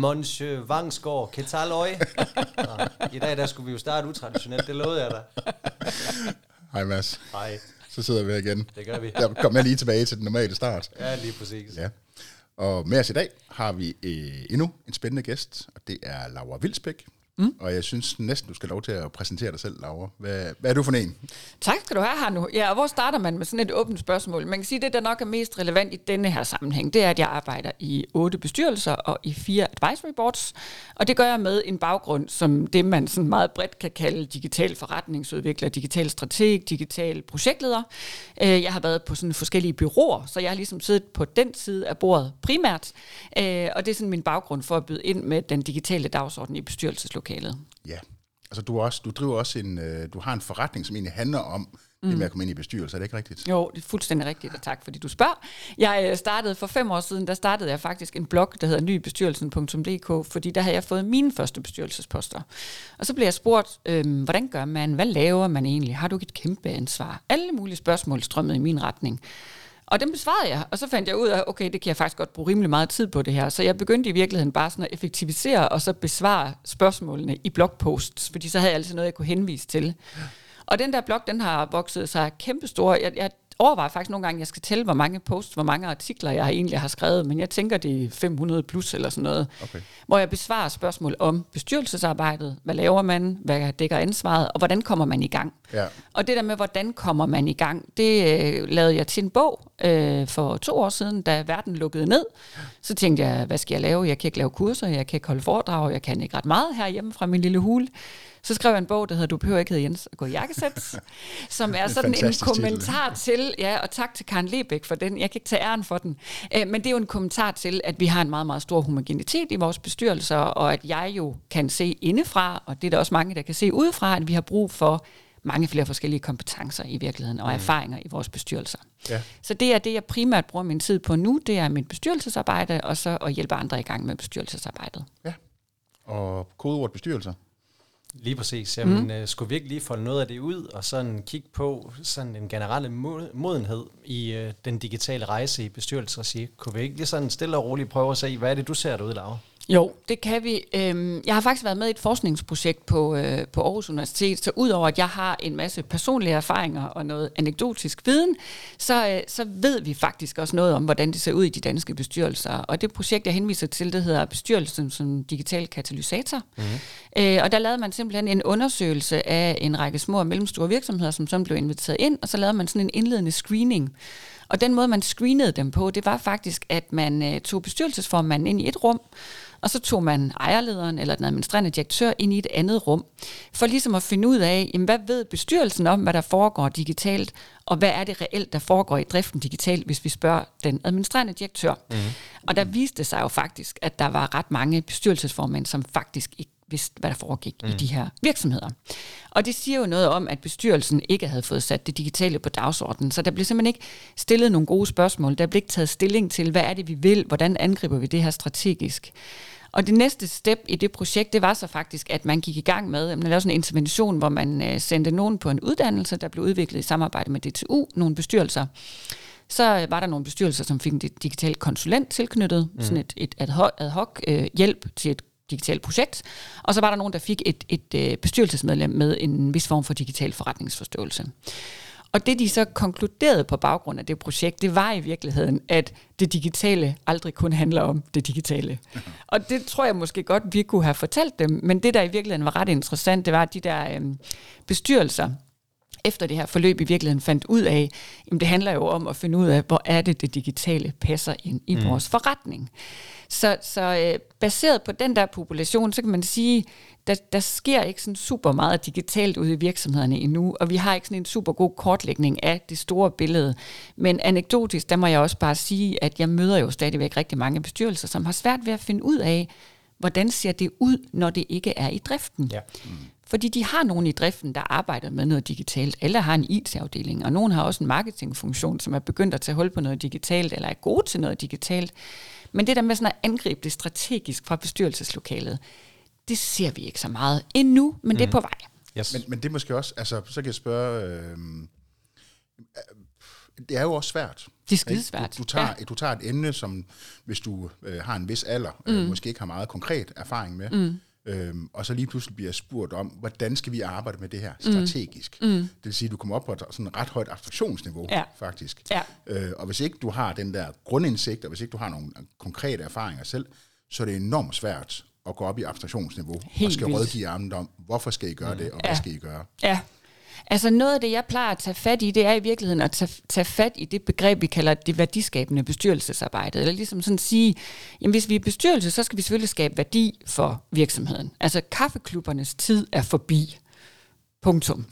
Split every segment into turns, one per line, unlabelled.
Monsieur Vangsgaard, Ketaløj. I dag der skulle vi jo starte utraditionelt, det lovede jeg dig.
Hej Mads.
Hej,
Så sidder vi her igen.
det gør vi.
Jeg kommer lige tilbage til den normale start.
Ja, lige præcis.
Ja. Og med os i dag har vi øh, endnu en spændende gæst, og det er Laura Vilsbæk. Mm. Og jeg synes næsten, du skal lov til at præsentere dig selv, Laura. Hvad, hvad er du for en?
Tak skal du have her nu. Ja, og hvor starter man med sådan et åbent spørgsmål? Man kan sige, at det, der nok er mest relevant i denne her sammenhæng, det er, at jeg arbejder i otte bestyrelser og i fire advisory boards. Og det gør jeg med en baggrund, som det, man sådan meget bredt kan kalde digital forretningsudvikler, digital strateg, digital projektleder. Øh, Jeg har været på sådan forskellige byråer, så jeg har ligesom siddet på den side af bordet primært. Øh, Og det er sådan min baggrund for at byde ind med den digitale dagsorden i bestyrelseslokalet.
Ja. Altså, du, også, du driver også en, øh, du har en forretning, som egentlig handler om mm. det med at komme ind i bestyrelse. Er det ikke rigtigt?
Jo, det er fuldstændig rigtigt, og tak fordi du spørger. Jeg øh, startede for fem år siden, der startede jeg faktisk en blog, der hedder nybestyrelsen.dk, fordi der havde jeg fået mine første bestyrelsesposter. Og så blev jeg spurgt, øh, hvordan gør man, hvad laver man egentlig, har du ikke et kæmpe ansvar? Alle mulige spørgsmål strømmede i min retning. Og dem besvarede jeg, og så fandt jeg ud af, okay, det kan jeg faktisk godt bruge rimelig meget tid på det her. Så jeg begyndte i virkeligheden bare sådan at effektivisere, og så besvare spørgsmålene i blogposts, fordi så havde jeg altid noget, jeg kunne henvise til. Og den der blog, den har vokset sig kæmpestor. Jeg, jeg overvejer faktisk nogle gange, jeg skal tælle, hvor mange posts, hvor mange artikler jeg egentlig har skrevet, men jeg tænker, det er 500 plus eller sådan noget.
Okay.
Hvor jeg besvarer spørgsmål om bestyrelsesarbejdet, hvad laver man, hvad dækker ansvaret, og hvordan kommer man i gang.
Ja.
Og det der med, hvordan kommer man i gang, det øh, lavede jeg til en bog øh, for to år siden, da verden lukkede ned. Så tænkte jeg, hvad skal jeg lave? Jeg kan ikke lave kurser, jeg kan ikke holde foredrag, jeg kan ikke ret meget herhjemme fra min lille hule. Så skrev jeg en bog, der hedder Du behøver ikke hedde Jens at gå i jakkesæt, som er sådan en
fantastisk titel.
kommentar til, ja, og tak til Karen Lebæk for den, jeg kan ikke tage æren for den, øh, men det er jo en kommentar til, at vi har en meget, meget stor homogenitet i vores bestyrelser, og at jeg jo kan se indefra, og det er der også mange, der kan se udefra, at vi har brug for mange flere forskellige kompetencer i virkeligheden og erfaringer i vores bestyrelser.
Ja.
Så det er det, jeg primært bruger min tid på nu, det er mit bestyrelsesarbejde, og så at hjælpe andre i gang med bestyrelsesarbejdet.
ja. Og kodeord bestyrelser.
Lige præcis. Jamen, mm. øh, skulle vi ikke lige folde noget af det ud, og sådan kigge på sådan en generelle mo- modenhed i øh, den digitale rejse i bestyrelsesregi? Kunne vi ikke lige sådan stille og roligt prøve at se, hvad er det, du ser derude, Laura?
Jo, det kan vi. Øhm, Jeg har faktisk været med i et forskningsprojekt på, øh, på Aarhus Universitet, så udover at jeg har en masse personlige erfaringer og noget anekdotisk viden, så, øh, så ved vi faktisk også noget om, hvordan det ser ud i de danske bestyrelser. Og det projekt, jeg henviser til, det hedder Bestyrelsen som digital katalysator. Mm-hmm. Og der lavede man simpelthen en undersøgelse af en række små og mellemstore virksomheder, som så blev inviteret ind, og så lavede man sådan en indledende screening. Og den måde, man screenede dem på, det var faktisk, at man tog bestyrelsesformanden ind i et rum, og så tog man ejerlederen eller den administrerende direktør ind i et andet rum, for ligesom at finde ud af, jamen, hvad ved bestyrelsen om, hvad der foregår digitalt, og hvad er det reelt, der foregår i driften digitalt, hvis vi spørger den administrerende direktør. Mm. Og der viste sig jo faktisk, at der var ret mange bestyrelsesformænd, som faktisk ikke vidste, hvad der foregik mm. i de her virksomheder. Og det siger jo noget om, at bestyrelsen ikke havde fået sat det digitale på dagsordenen, så der blev simpelthen ikke stillet nogle gode spørgsmål. Der blev ikke taget stilling til, hvad er det, vi vil, hvordan angriber vi det her strategisk. Og det næste step i det projekt, det var så faktisk, at man gik i gang med, at man lavede sådan en intervention, hvor man øh, sendte nogen på en uddannelse, der blev udviklet i samarbejde med DTU, nogle bestyrelser. Så øh, var der nogle bestyrelser, som fik en di- digital konsulent tilknyttet, mm. sådan et, et ad hoc, ad hoc øh, hjælp til et digitalt projekt. Og så var der nogen, der fik et, et øh, bestyrelsesmedlem med en vis form for digital forretningsforståelse. Og det de så konkluderede på baggrund af det projekt, det var i virkeligheden, at det digitale aldrig kun handler om det digitale. Og det tror jeg måske godt, vi kunne have fortalt dem, men det der i virkeligheden var ret interessant, det var, at de der øh, bestyrelser, efter det her forløb i virkeligheden fandt ud af, jamen det handler jo om at finde ud af, hvor er det, det digitale passer ind i mm. vores forretning. Så, så øh, baseret på den der population, så kan man sige, der, der sker ikke sådan super meget digitalt ude i virksomhederne endnu, og vi har ikke sådan en super god kortlægning af det store billede. Men anekdotisk, der må jeg også bare sige, at jeg møder jo stadigvæk rigtig mange bestyrelser, som har svært ved at finde ud af, hvordan ser det ud, når det ikke er i driften.
Ja.
Fordi de har nogen i driften, der arbejder med noget digitalt. Alle har en IT-afdeling, og nogen har også en marketingfunktion, som er begyndt at tage hul på noget digitalt, eller er gode til noget digitalt. Men det der med sådan at angribe det strategisk fra bestyrelseslokalet, det ser vi ikke så meget endnu, men mm. det er på vej.
Yes.
Men, men det er måske også, altså, så kan jeg spørge, øh, det er jo også svært.
Det er skidesvært.
Du, du, tager, ja. du tager et emne, som hvis du øh, har en vis alder, mm. øh, måske ikke har meget konkret erfaring med, mm. Øhm, og så lige pludselig bliver spurgt om, hvordan skal vi arbejde med det her strategisk? Mm. Det vil sige, at du kommer op på et sådan ret højt abstraktionsniveau,
Ja.
faktisk.
Ja.
Øh, og hvis ikke du har den der grundindsigt, og hvis ikke du har nogle konkrete erfaringer selv, så er det enormt svært at gå op i abstraktionsniveau
Helt
og skal
vildt.
rådgive andre om, hvorfor skal I gøre det, og hvad
Ja.
skal I gøre?
Ja. Altså noget af det, jeg plejer at tage fat i, det er i virkeligheden at tage, tage fat i det begreb, vi kalder det værdiskabende bestyrelsesarbejde. Eller ligesom sådan sige, jamen hvis vi er bestyrelse, så skal vi selvfølgelig skabe værdi for virksomheden. Altså kaffeklubbernes tid er forbi. Punktum.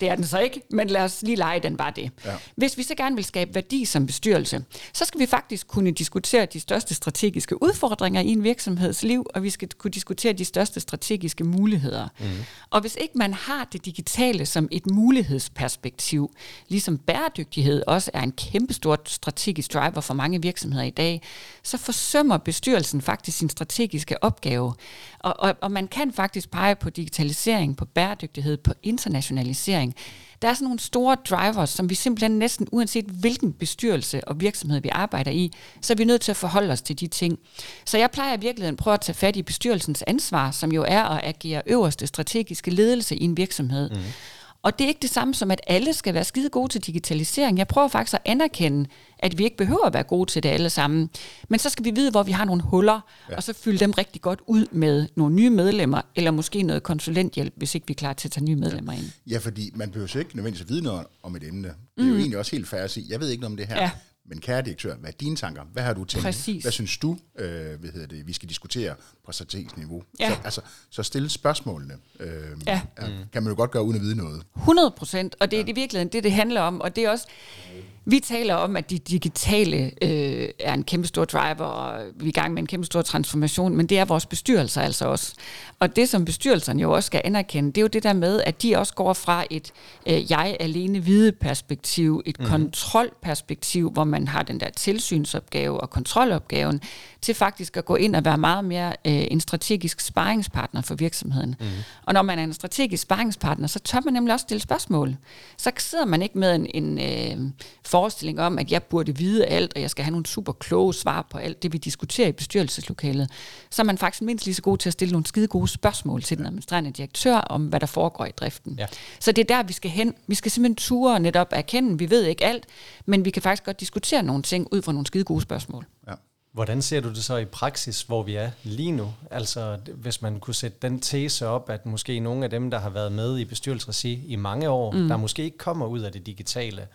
Det er den så ikke, men lad os lige lege, den var det.
Ja.
Hvis vi så gerne vil skabe værdi som bestyrelse, så skal vi faktisk kunne diskutere de største strategiske udfordringer i en virksomheds liv, og vi skal kunne diskutere de største strategiske muligheder. Mm. Og hvis ikke man har det digitale som et mulighedsperspektiv, ligesom bæredygtighed også er en kæmpestor strategisk driver for mange virksomheder i dag, så forsømmer bestyrelsen faktisk sin strategiske opgave. Og, og, og man kan faktisk pege på digitalisering, på bæredygtighed, på internationalisering. Der er sådan nogle store drivers, som vi simpelthen næsten uanset hvilken bestyrelse og virksomhed vi arbejder i, så er vi nødt til at forholde os til de ting. Så jeg plejer i virkeligheden at prøve at tage fat i bestyrelsens ansvar, som jo er at agere øverste strategiske ledelse i en virksomhed. Mm. Og det er ikke det samme som, at alle skal være skide gode til digitalisering. Jeg prøver faktisk at anerkende, at vi ikke behøver at være gode til det alle sammen. Men så skal vi vide, hvor vi har nogle huller, ja. og så fylde dem rigtig godt ud med nogle nye medlemmer, eller måske noget konsulenthjælp, hvis ikke vi er klar til at tage nye medlemmer ind.
Ja, fordi man behøver jo ikke nødvendigvis at vide noget om et emne. Det er mm. jo egentlig også helt fair at sige, jeg ved ikke noget om det her.
Ja.
Men kære direktør, hvad er dine tanker? Hvad har du tænkt?
Præcis.
Hvad synes du, øh, hvad hedder det, vi skal diskutere på strategisk niveau?
Ja.
Så, altså, så stille spørgsmålene øh,
Ja.
kan man jo godt gøre uden at vide noget.
100 procent, og det er i virkeligheden det, det handler om, og det er også, vi taler om, at de digitale øh, er en kæmpe stor driver, og vi er i gang med en kæmpe stor transformation, men det er vores bestyrelser altså også. Og det, som bestyrelserne jo også skal anerkende, det er jo det der med, at de også går fra et øh, jeg alene vide perspektiv, et mm. kontrolperspektiv, hvor man har den der tilsynsopgave og kontrolopgaven, til faktisk at gå ind og være meget mere øh, en strategisk sparringspartner for virksomheden. Mm. Og når man er en strategisk sparringspartner, så tør man nemlig også stille spørgsmål. Så sidder man ikke med en, en øh, forestilling om, at jeg burde vide alt, og jeg skal have nogle super kloge svar på alt det, vi diskuterer i bestyrelseslokalet. Så er man faktisk mindst lige så god til at stille nogle skide gode spørgsmål til den administrerende direktør om, hvad der foregår i driften.
Ja.
Så det er der, vi skal hen. Vi skal simpelthen ture netop erkende, vi ved ikke alt, men vi kan faktisk godt diskutere nogle ting ud fra nogle skide gode spørgsmål.
Ja.
Hvordan ser du det så i praksis, hvor vi er lige nu? Altså, hvis man kunne sætte den tese op, at måske nogle af dem, der har været med i bestyrelsesregi i mange år, mm. der måske ikke kommer ud af det digitale,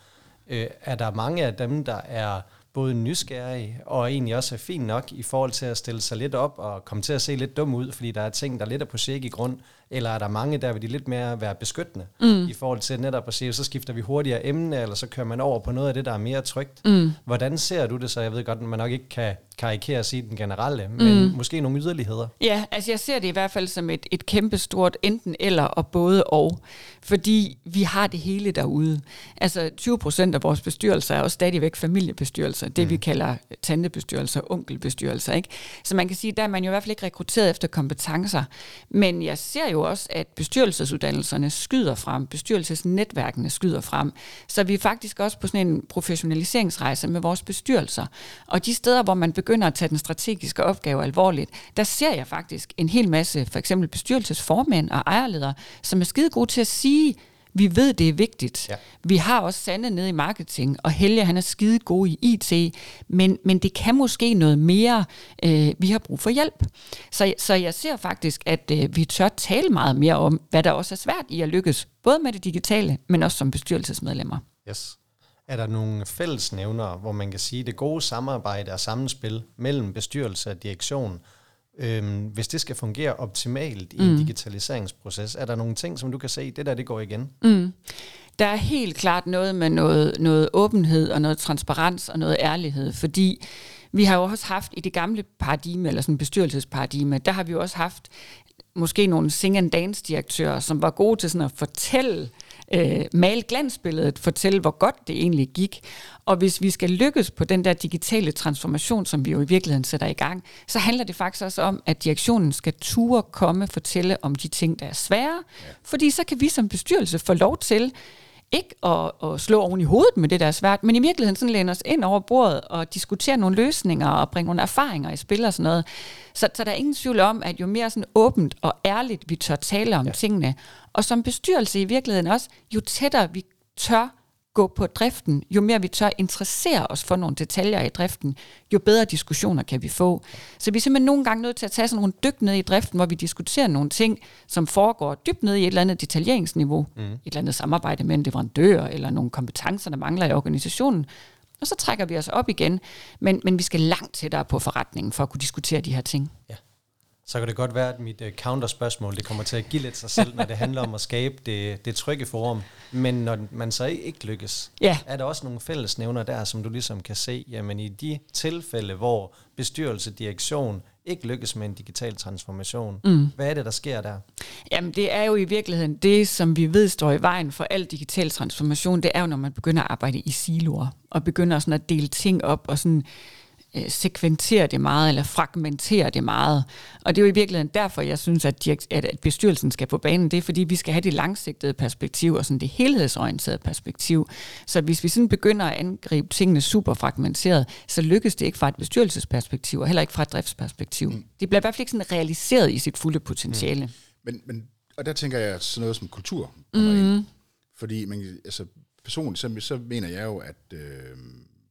øh, er der mange af dem, der er både nysgerrige og egentlig også er fint nok i forhold til at stille sig lidt op og komme til at se lidt dum ud, fordi der er ting, der lidt er på shake i grund, eller er der mange, der vil de lidt mere være beskyttende mm. i forhold til netop at sige, så skifter vi hurtigere emne, eller så kører man over på noget af det, der er mere trygt. Mm. Hvordan ser du det så? Jeg ved godt, at man nok ikke kan karikere at sige den generelle, men mm. måske nogle yderligheder.
Ja, altså jeg ser det i hvert fald som et, et kæmpestort enten eller og både og, fordi vi har det hele derude. Altså 20 procent af vores bestyrelser er jo stadigvæk familiebestyrelser, det mm. vi kalder tantebestyrelser, onkelbestyrelser. Ikke? Så man kan sige, der er man jo i hvert fald ikke rekrutteret efter kompetencer, men jeg ser jo også, at bestyrelsesuddannelserne skyder frem, bestyrelsesnetværkene skyder frem, så vi er faktisk også på sådan en professionaliseringsrejse med vores bestyrelser. Og de steder, hvor man begynder at tage den strategiske opgave alvorligt, der ser jeg faktisk en hel masse, for eksempel bestyrelsesformænd og ejerledere, som er skide gode til at sige, vi ved, det er vigtigt.
Ja.
Vi har også Sande nede i marketing, og Helge, han er skide god i IT, men, men det kan måske noget mere. Øh, vi har brug for hjælp. Så, så jeg ser faktisk, at øh, vi tør tale meget mere om, hvad der også er svært i at lykkes, både med det digitale, men også som bestyrelsesmedlemmer.
Yes. Er der nogle fællesnævnere, hvor man kan sige, det gode samarbejde og sammenspil mellem bestyrelse og direktion, øhm, hvis det skal fungere optimalt i mm. en digitaliseringsproces, er der nogle ting, som du kan se, det der, det går igen?
Mm. Der er helt klart noget med noget, noget åbenhed og noget transparens og noget ærlighed, fordi vi har jo også haft i det gamle paradigme, eller sådan bestyrelsesparadigme, der har vi jo også haft måske nogle sing and dance direktører, som var gode til sådan at fortælle, øh, male glansbilledet, fortælle, hvor godt det egentlig gik. Og hvis vi skal lykkes på den der digitale transformation, som vi jo i virkeligheden sætter i gang, så handler det faktisk også om, at direktionen skal ture komme fortælle om de ting, der er svære. Ja. Fordi så kan vi som bestyrelse få lov til ikke at, at slå oven i hovedet med det, der er svært, men i virkeligheden sådan læne os ind over bordet og diskutere nogle løsninger og bringe nogle erfaringer i spil og sådan noget. Så, så der er ingen tvivl om, at jo mere sådan åbent og ærligt vi tør tale om ja. tingene, og som bestyrelse i virkeligheden også, jo tættere vi tør gå på driften, jo mere vi tør interessere os for nogle detaljer i driften, jo bedre diskussioner kan vi få. Så vi er simpelthen nogle gange nødt til at tage sådan nogle dyk ned i driften, hvor vi diskuterer nogle ting, som foregår dybt ned i et eller andet detaljeringsniveau, mm. et eller andet samarbejde med en leverandør, eller nogle kompetencer, der mangler i organisationen, og så trækker vi os op igen. Men, men vi skal langt tættere på forretningen for at kunne diskutere de her ting. Ja.
Så kan det godt være, at mit uh, counterspørgsmål det kommer til at give lidt sig selv, når det handler om at skabe det, det trygge forum. Men når man så ikke lykkes, ja. er der også nogle fællesnævner der, som du ligesom kan se, jamen i de tilfælde, hvor bestyrelse, direktion ikke lykkes med en digital transformation. Mm. Hvad er det, der sker der?
Jamen det er jo i virkeligheden det, som vi ved står i vejen for al digital transformation, det er jo, når man begynder at arbejde i siloer, og begynder sådan at dele ting op, og sådan øh, sekventere det meget, eller fragmentere det meget. Og det er jo i virkeligheden derfor, jeg synes, at, at, at bestyrelsen skal på banen. Det er, fordi vi skal have det langsigtede perspektiv, og sådan det helhedsorienterede perspektiv. Så hvis vi sådan begynder at angribe tingene super fragmenteret, så lykkes det ikke fra et bestyrelsesperspektiv, og heller ikke fra et driftsperspektiv. Mm. Det bliver i hvert fald ikke sådan realiseret i sit fulde potentiale. Mm.
Men, men, og der tænker jeg sådan noget som kultur mm. ind. Fordi man, altså, personligt, så, så mener jeg jo, at øh,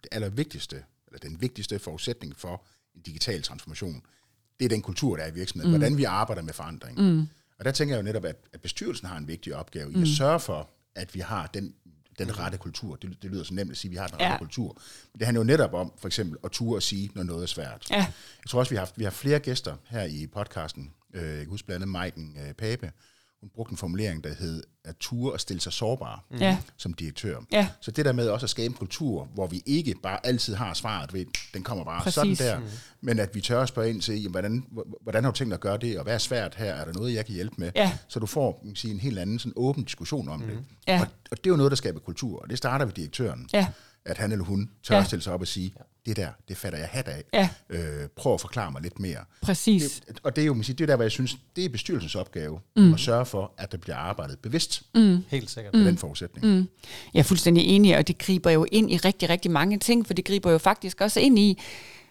det allervigtigste eller den vigtigste forudsætning for en digital transformation, det er den kultur, der er i virksomheden. Mm. Hvordan vi arbejder med forandring. Mm. Og der tænker jeg jo netop, at, at bestyrelsen har en vigtig opgave mm. i at mm. sørge for, at vi har den, den mm. rette kultur. Det, det lyder så nemt at sige, at vi har den rette ja. kultur. Men det handler jo netop om, for eksempel, at ture og sige, når noget er svært. Ja. Jeg tror også, vi har, haft, vi har flere gæster her i podcasten. Øh, jeg kan huske blandt andet Maiken øh, Pape, hun brugte en formulering, der hed at ture og stille sig sårbare mm. som direktør. Ja. Så det der med også at skabe en kultur, hvor vi ikke bare altid har svaret, ved, den kommer bare Præcis. sådan der, mm. men at vi tør at spørge ind til, jamen, hvordan, hvordan har du tænkt at gøre det, og hvad er svært her, er der noget, jeg kan hjælpe med? Ja. Så du får man sige, en helt anden sådan åben diskussion om mm. det. Ja. Og, og det er jo noget, der skaber kultur, og det starter ved direktøren. Ja. At han eller hun tør ja. at stille sig op og sige, det der, det fatter jeg hat af. Ja. Øh, prøv at forklare mig lidt mere.
Præcis.
Det, og det er jo man siger, det der, hvor jeg synes, det er bestyrelsens opgave, mm. at sørge for, at der bliver arbejdet bevidst. Mm.
Helt sikkert.
Med mm. den forudsætning. Mm.
Jeg er fuldstændig enig, og det griber jo ind i rigtig, rigtig mange ting, for det griber jo faktisk også ind i,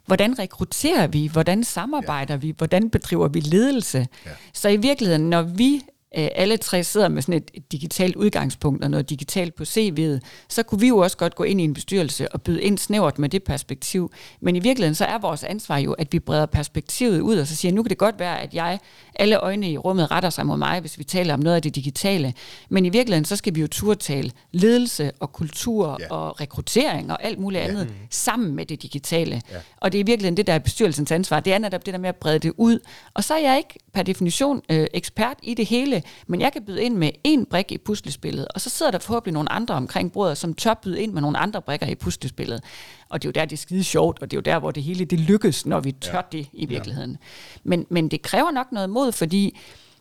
hvordan rekrutterer vi, hvordan samarbejder ja. vi, hvordan bedriver vi ledelse. Ja. Så i virkeligheden, når vi alle tre sidder med sådan et, et digitalt udgangspunkt og noget digitalt på CV'et, så kunne vi jo også godt gå ind i en bestyrelse og byde ind snævert med det perspektiv. Men i virkeligheden så er vores ansvar jo, at vi breder perspektivet ud og så siger, nu kan det godt være, at jeg, alle øjne i rummet retter sig mod mig, hvis vi taler om noget af det digitale. Men i virkeligheden så skal vi jo turtale ledelse og kultur ja. og rekruttering og alt muligt andet ja. sammen med det digitale. Ja. Og det er i virkeligheden det, der er bestyrelsens ansvar. Det er netop det der med at brede det ud. Og så er jeg ikke per definition øh, ekspert i det hele, men jeg kan byde ind med en brik i puslespillet, og så sidder der forhåbentlig nogle andre omkring bordet, som tør byde ind med nogle andre brikker i puslespillet. Og det er jo der, det er skide sjovt, og det er jo der, hvor det hele det lykkes, når vi tør ja. det i virkeligheden. Ja. Men, men det kræver nok noget mod, fordi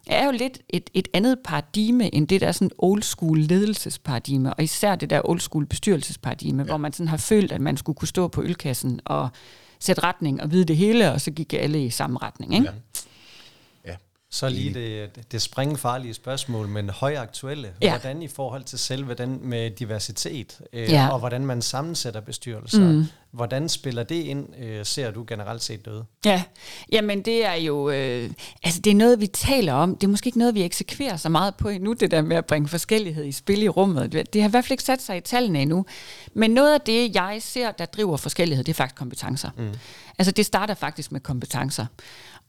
er jo lidt et, et andet paradigme, end det der sådan old school ledelsesparadigme, og især det der old school bestyrelsesparadigme, ja. hvor man sådan har følt, at man skulle kunne stå på ølkassen og sætte retning og vide det hele, og så gik alle i samme retning. Ikke? Ja.
Så lige det, det springfarlige spørgsmål, men højaktuelle. Ja. Hvordan i forhold til selve den med diversitet, øh, ja. og hvordan man sammensætter bestyrelser. Mm. Hvordan spiller det ind, øh, ser du generelt set døde?
Ja, jamen det er jo, øh, altså det er noget, vi taler om. Det er måske ikke noget, vi eksekverer så meget på endnu, det der med at bringe forskellighed i spil i rummet. Det har i hvert fald ikke sat sig i tallene endnu. Men noget af det, jeg ser, der driver forskellighed, det er faktisk kompetencer. Mm. Altså det starter faktisk med kompetencer.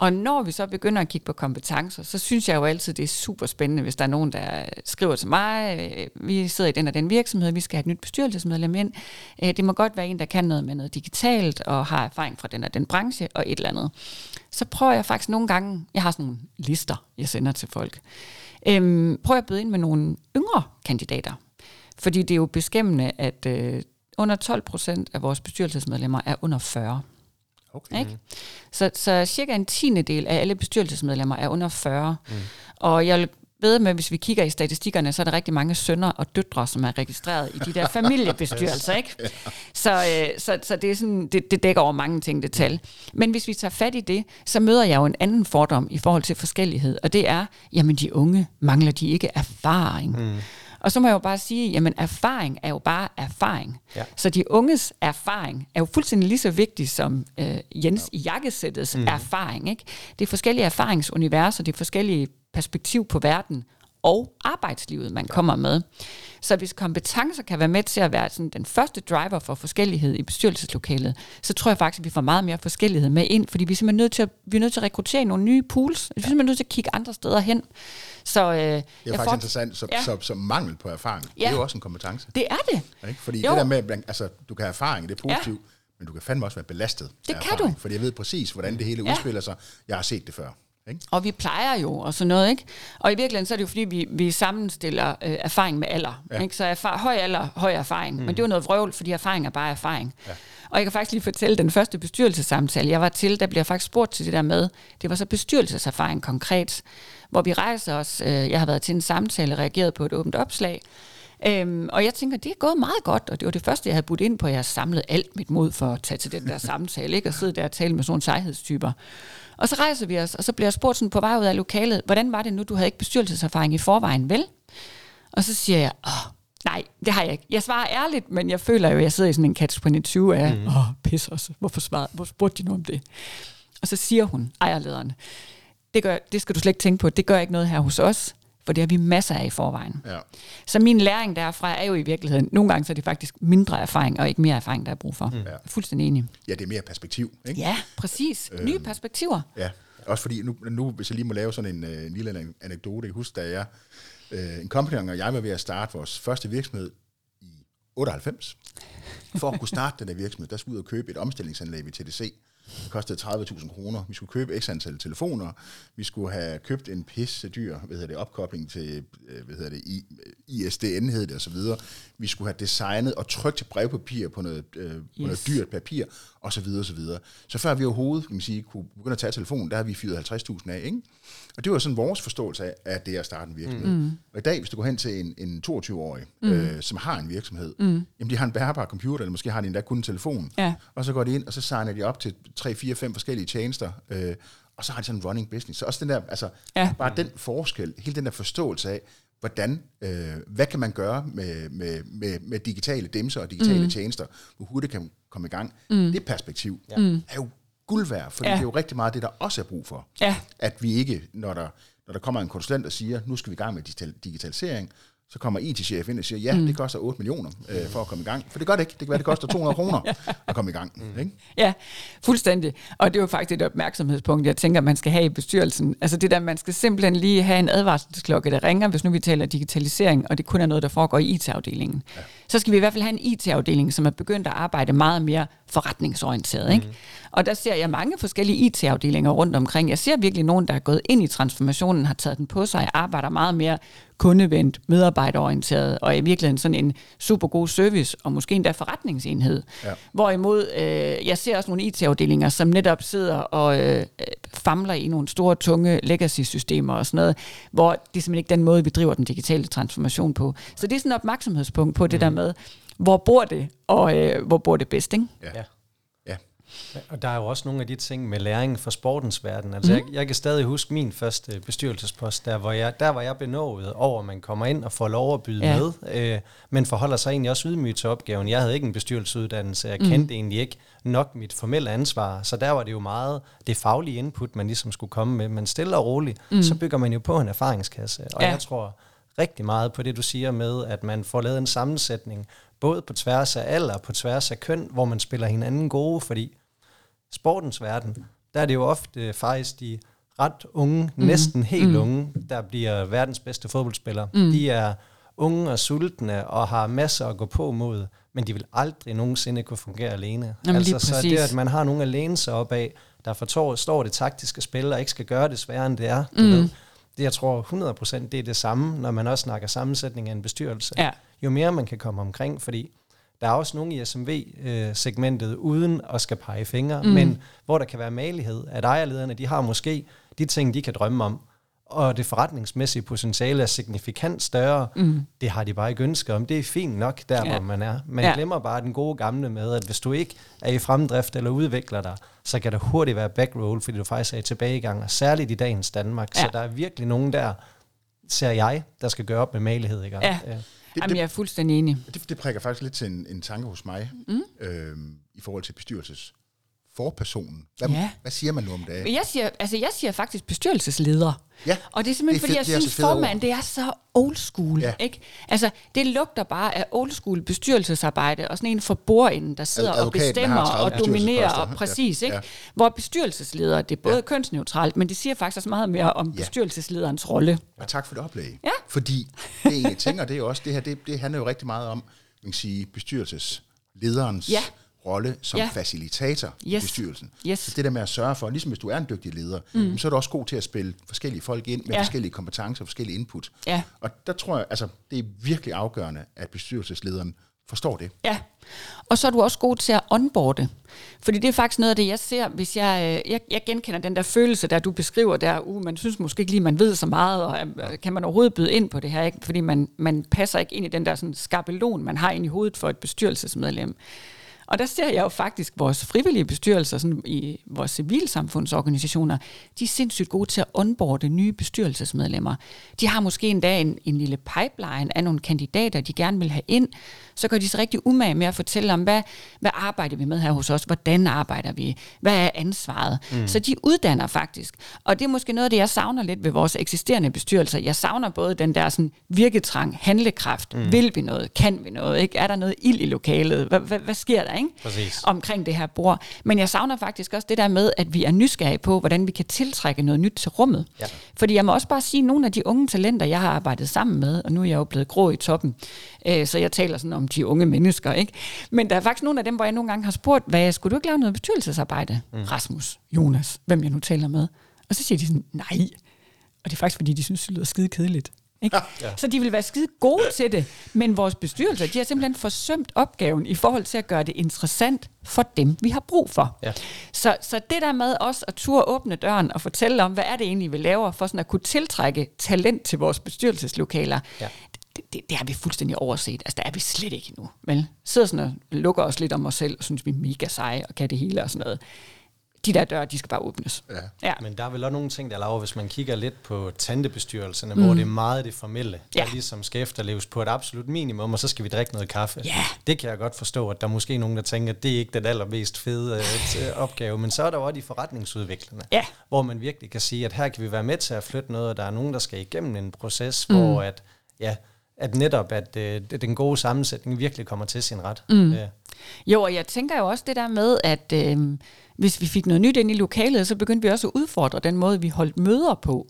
Og når vi så begynder at kigge på kompetencer, så synes jeg jo altid, det er super spændende, hvis der er nogen, der skriver til mig, øh, vi sidder i den og den virksomhed, vi skal have et nyt bestyrelsesmedlem ind. Øh, det må godt være en, der kan noget med noget digitalt, og har erfaring fra den og den branche, og et eller andet. Så prøver jeg faktisk nogle gange, jeg har sådan nogle lister, jeg sender til folk, øhm, prøver jeg at byde ind med nogle yngre kandidater. Fordi det er jo beskæmmende, at øh, under 12 procent af vores bestyrelsesmedlemmer er under 40. Okay. Ikke? Så, så cirka en tiende del af alle bestyrelsesmedlemmer er under 40. Mm. Og jeg ved med, hvis vi kigger i statistikkerne, så er der rigtig mange sønner og døtre, som er registreret i de der familiebestyrelser. Ikke? Så, øh, så, så det, er sådan, det, det dækker over mange ting, det tal. Men hvis vi tager fat i det, så møder jeg jo en anden fordom i forhold til forskellighed, og det er, jamen de unge, mangler de ikke erfaring? Mm. Og så må jeg jo bare sige, jamen erfaring er jo bare erfaring.
Ja.
Så de unges erfaring er jo fuldstændig lige så vigtig som øh, Jens i jakkesættets mm. erfaring. Ikke? Det er forskellige erfaringsuniverser, det er forskellige perspektiv på verden og arbejdslivet, man kommer med. Så hvis kompetencer kan være med til at være sådan den første driver for forskellighed i bestyrelseslokalet, så tror jeg faktisk, at vi får meget mere forskellighed med ind, fordi vi er simpelthen nødt til at, vi er nødt til at rekruttere nogle nye pools. Vi er simpelthen nødt til at kigge andre steder hen. Så, øh,
Det er
jeg
jo faktisk
får-
interessant, så,
Ja.
ja. så, så mangel på erfaring, ja. det er jo også en kompetence.
Det er det.
Ikke? Fordi
Jo.
det der med, altså, du kan have erfaring, det er positivt, ja. men du kan fandme også være belastet
Det kan
erfaring,
du.
Fordi jeg ved præcis, hvordan det hele
Ja.
udspiller sig. Jeg har set det før. Ikke?
Og vi plejer jo og sådan noget, ikke? Og i virkeligheden så er det jo fordi, vi, vi sammenstiller øh, erfaring med alder. Ja. Ikke? Så erfar- høj alder, høj erfaring. Mm. Men det er jo noget vrøvl, fordi erfaring er bare erfaring. Ja. Og jeg kan faktisk lige fortælle, den første bestyrelsesamtale, jeg var til, der bliver faktisk spurgt til det der med, det var så bestyrelseserfaring konkret, hvor vi rejser os, øh, jeg har været til en samtale, reageret på et åbent opslag, Øhm, og jeg tænker, det er gået meget godt, og det var det første, jeg havde budt ind på. Jeg har samlet alt mit mod for at tage til den der samtale, ikke? og sidde der og tale med sådan nogle sejhedstyper. Og så rejser vi os, og så bliver jeg spurgt sådan på vej ud af lokalet, hvordan var det nu, du havde ikke bestyrelseserfaring i forvejen, vel? Og så siger jeg, åh, nej, det har jeg ikke. Jeg svarer ærligt, men jeg føler jo, at jeg sidder i sådan en catch 22 af, åh, oh, pis også, hvorfor, svarede, hvorfor spurgte de nu om det? Og så siger hun, ejerlederen, det, gør, det skal du slet ikke tænke på, det gør ikke noget her hos os, for det har vi masser af i forvejen.
Ja.
Så min læring derfra er jo i virkeligheden, nogle gange så er det faktisk mindre erfaring, og ikke mere erfaring, der er brug for. Mm.
Ja.
Fuldstændig enig.
ja, det er mere perspektiv. Ikke?
Ja, præcis. Nye perspektiver.
Ja, også fordi, nu, nu hvis jeg lige må lave sådan en, øh, en lille an- anekdote, jeg husker, da jeg, øh, en company og jeg var ved at starte vores første virksomhed i 98. For at kunne starte den der virksomhed, der skulle vi ud og købe et omstillingsanlæg ved TDC. Det kostede 30.000 kroner. Vi skulle købe x antal telefoner. Vi skulle have købt en pisse dyr hvad hedder det, opkobling til øh, hvad hedder det, ISDN hed det, og så videre. Vi skulle have designet og trykt brevpapir på noget, øh, på noget
Yes.
dyrt papir, og så videre, og så videre. Så før vi overhovedet kan man sige, kunne begynde at tage telefonen, der har vi fyret 50.000 af, ikke? Og det var sådan vores forståelse af, at det er at starte en virksomhed. Mm. Og i dag, hvis du går hen til en, en 22-årig, mm. øh, som har en virksomhed, mm. jamen de har en bærbar computer, eller måske har de endda kun en telefon,
Ja.
og så går de ind, og så signer de op til 3, 4, 5 forskellige tjenester, øh, og så har de sådan en running business. Så også den der, altså,
Ja.
bare den forskel, hele den der forståelse af, hvordan, øh, hvad kan man gøre med, med, med, med digitale dimser og digitale mm. tjenester, hvor hurtigt kan man komme i gang. Mm. Det perspektiv ja. er jo guld værd, for
Ja.
ja. det er jo rigtig meget det, der også er brug for.
Ja.
At vi ikke, når der, når der kommer en konsulent og siger, nu skal vi i gang med digital, digitalisering, så kommer IT-chef ind og siger, ja, mm. det koster 8 millioner øh, for at komme i gang. For det gør det ikke. Det kan være, det koster 200 kroner at komme i gang. Mm. Ikke?
Ja, fuldstændig. Og det er jo faktisk et opmærksomhedspunkt, jeg tænker, man skal have i bestyrelsen. Altså det der, man skal simpelthen lige have en advarselsklokke, der ringer, hvis nu vi taler digitalisering, og det kun er noget, der foregår i IT-afdelingen. Ja. Så skal vi i hvert fald have en IT-afdeling, som er begyndt at arbejde meget mere forretningsorienteret.
Mhm.
Ikke? Og der ser jeg mange forskellige IT-afdelinger rundt omkring. Jeg ser virkelig nogen, der er gået ind i transformationen, har taget den på sig, arbejder meget mere kundevendt, medarbejderorienteret, og er i virkeligheden sådan en super god service, og måske endda forretningsenhed.
Ja.
Hvorimod øh, jeg ser også nogle IT-afdelinger, som netop sidder og øh, famler i nogle store, tunge legacy-systemer og sådan noget, hvor det er simpelthen ikke den måde, vi driver den digitale transformation på. Så det er sådan et opmærksomhedspunkt på det
Mhm.
der med, hvor bor det, og øh, hvor bor det bedst, ikke?
Ja.
Ja.
ja.
Og der er jo også nogle af de ting med læring fra sportens verden. Altså, mm. jeg, jeg kan stadig huske min første bestyrelsespost, der hvor jeg, der var jeg benået over, at man kommer ind og får lov at byde
Ja.
med, øh, men forholder sig egentlig også ydmygt til opgaven. Jeg havde ikke en bestyrelsesuddannelse, jeg kendte mm. egentlig ikke nok mit formelle ansvar, så der var det jo meget det faglige input, man ligesom skulle komme med, men stille og roligt, mm. så bygger man jo på en erfaringskasse, og
ja.
jeg tror rigtig meget på det, du siger med, at man får lavet en sammensætning, både på tværs af alder og på tværs af køn, hvor man spiller hinanden gode, fordi sportens verden, der er det jo ofte faktisk de ret unge, mm. næsten helt mm. unge, der bliver verdens bedste fodboldspillere. Mm. De er unge og sultne og har masser at gå på mod, men de vil aldrig nogensinde kunne fungere alene.
Jamen,
altså, så
præcis.
det, at man har nogen at læne sig op af, der forstår det taktiske spil, og ikke skal gøre det sværere, end det er, du mm. ved. Det, jeg tror 100% det er det samme, når man også snakker sammensætning af en bestyrelse.
Ja.
Jo mere man kan komme omkring, fordi der er også nogle i SMV-segmentet uden at skal pege fingre, mm. men hvor der kan være malighed, at ejerlederne, de har måske de ting, de kan drømme om, og det forretningsmæssige potentiale er signifikant større. Mm. Det har de bare ikke ønsker om. Det er fint nok, der
Ja.
hvor man er. Man
Ja.
glemmer bare den gode gamle med, at hvis du ikke er i fremdrift eller udvikler dig, så kan der hurtigt være backroll, fordi du faktisk er i tilbagegang, og særligt i dagens Danmark.
Ja.
Så der er virkelig nogen der, ser jeg, der skal gøre op med malighed. Ikke?
Ja.
Ja.
Jamen, jeg er fuldstændig enig.
Det, det prikker faktisk lidt til en, en tanke hos mig, mm. øhm, i forhold til bestyrelses forpersonen. Hvad,
Ja.
hvad siger man nu om?
Men jeg siger, altså jeg siger faktisk bestyrelsesleder.
Ja,
Og det er simpelthen,
det er
fordi
fedt,
jeg
det
synes, formand,
ord.
det er så old school.
Ja.
Ikke? Altså, det lugter bare af old school bestyrelsesarbejde, og sådan en for bordenden, der sidder
Ad-
og bestemmer
har 30
og dominerer, og præcis,
Ja.
ikke?
Ja.
Hvor bestyrelsesleder, det er både kønsneutralt, men det siger faktisk også meget mere om bestyrelseslederens rolle.
Og tak for det oplæg.
Ja.
Fordi det, jeg tænker, det er også, det her, det, det handler jo rigtig meget om, man kan sige, bestyrelseslederens
Ja.
Rolle som
Ja.
facilitator i
Yes.
bestyrelsen.
Yes.
Så det der med at sørge for, ligesom hvis du er en dygtig leder, mm. så er du også god til at spille forskellige folk ind med
Ja.
forskellige kompetencer og forskellige input.
Ja.
Og der tror jeg, altså, det er virkelig afgørende, at bestyrelseslederen forstår det.
Ja, og så er du også god til at onboarde. Fordi det er faktisk noget af det, jeg ser, hvis jeg, øh, jeg, jeg genkender den der følelse, der du beskriver der, uh, man synes måske ikke lige, man ved så meget, og øh, kan man overhovedet byde ind på det her, ikke? fordi man, man passer ikke ind i den der sådan, skabelon, man har ind i hovedet for et bestyrelsesmedlem. Og der ser jeg jo faktisk vores frivillige bestyrelser sådan i vores civilsamfundsorganisationer, de er sindssygt gode til at onboarde nye bestyrelsesmedlemmer. De har måske endda en, en lille pipeline af nogle kandidater, de gerne vil have ind. Så gør de sig rigtig umage med at fortælle om, hvad, hvad arbejder vi med her hos os? Hvordan arbejder vi? Hvad er ansvaret? Mm. Så de uddanner faktisk. Og det er måske noget af det, jeg savner lidt ved vores eksisterende bestyrelser. Jeg savner både den der sådan virketrang, handlekraft. Mm. Vil vi noget? Kan vi noget? Ikke? Er der noget ild i lokalet? Hvad, hvad, hvad sker der? Ikke?
Præcis.
omkring det her bord. Men jeg savner faktisk også det der med, at vi er nysgerrige på, hvordan vi kan tiltrække noget nyt til rummet.
Ja.
Fordi jeg må også bare sige, at nogle af de unge talenter, jeg har arbejdet sammen med, og nu er jeg jo blevet grå i toppen, øh, så jeg taler sådan om de unge mennesker, ikke? Men der er faktisk nogle af dem, hvor jeg nogle gange har spurgt, hvad skulle du ikke lave noget bestyrelsesarbejde? Mm. Rasmus, Jonas, hvem jeg nu taler med. Og så siger de sådan, nej. Og det er faktisk, fordi de synes, det lyder skide kedeligt. Ikke? Ja. Så de vil være skide gode til det, men vores bestyrelser, de har simpelthen forsømt opgaven i forhold til at gøre det interessant for dem, vi har brug for.
Ja.
Så, så det der med også at turde åbne døren og fortælle om, hvad er det egentlig, vi laver, for sådan at kunne tiltrække talent til vores bestyrelseslokaler,
Ja.
Det, det, det har vi fuldstændig overset. Altså, der er vi slet ikke endnu. Vel? Sidder sådan og lukker os lidt om os selv, og synes, vi er mega seje og kan det hele og sådan noget. De der døre, de skal bare åbnes.
Ja.
ja.
Men der er vel også nogle ting, der laver, hvis man kigger lidt på tantebestyrelserne, mm. hvor det er meget det formelle,
Ja.
der ligesom skal efterleves på et absolut minimum, og så skal vi drikke noget kaffe.
Ja.
Det kan jeg godt forstå, at der er måske nogen, der tænker, at det er ikke den allermest fede øh, t- opgave, men så er der jo også de forretningsudviklende,
Ja.
hvor man virkelig kan sige, at her kan vi være med til at flytte noget, og der er nogen, der skal igennem en proces, mm. hvor at, ja, at netop at øh, den gode sammensætning virkelig kommer til sin ret. Mm.
Jo, og jeg tænker jo også det der med, at øh, hvis vi fik noget nyt ind i lokalet, så begyndte vi også at udfordre den måde, vi holdt møder på.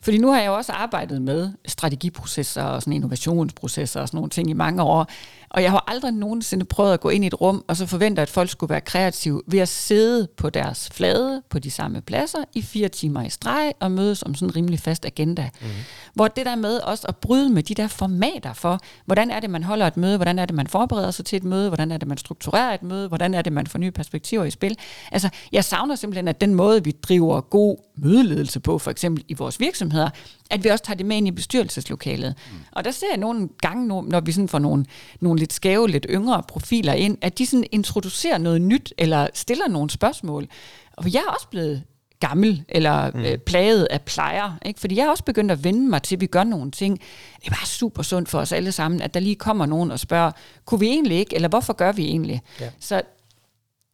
Fordi nu har jeg jo også arbejdet med strategiprocesser og sådan innovationsprocesser og sådan nogle ting i mange år. Og jeg har aldrig nogensinde prøvet at gå ind i et rum, og så forvente, at folk skulle være kreative ved at sidde på deres flade på de samme pladser i fire timer i streg og mødes om sådan en rimelig fast agenda. Mm. Hvor det der med også at bryde med de der formater for, hvordan er det, man holder et møde, hvordan er det, man forbereder sig til et møde, hvordan er det, man strukturerer et møde, hvordan er det, man får nye perspektiver i spil. Altså, jeg savner simpelthen, at den måde, vi driver god mødeledelse på, for eksempel i vores virksomheder, at vi også tager det med ind i bestyrelseslokalet. Mm. Og der ser jeg nogle gange, når når vi sådan får nogle, nogle lidt skæve, lidt yngre profiler ind, at de sådan introducerer noget nyt, eller stiller nogle spørgsmål. Og jeg er også blevet gammel eller mm. øh, plaget af plejer. Ikke? Fordi jeg er også begyndt at vende mig til, at vi gør nogle ting. Det er bare super sundt for os alle sammen, at der lige kommer nogen og spørger, kunne vi egentlig ikke, eller hvorfor gør vi egentlig?
Ja.
Så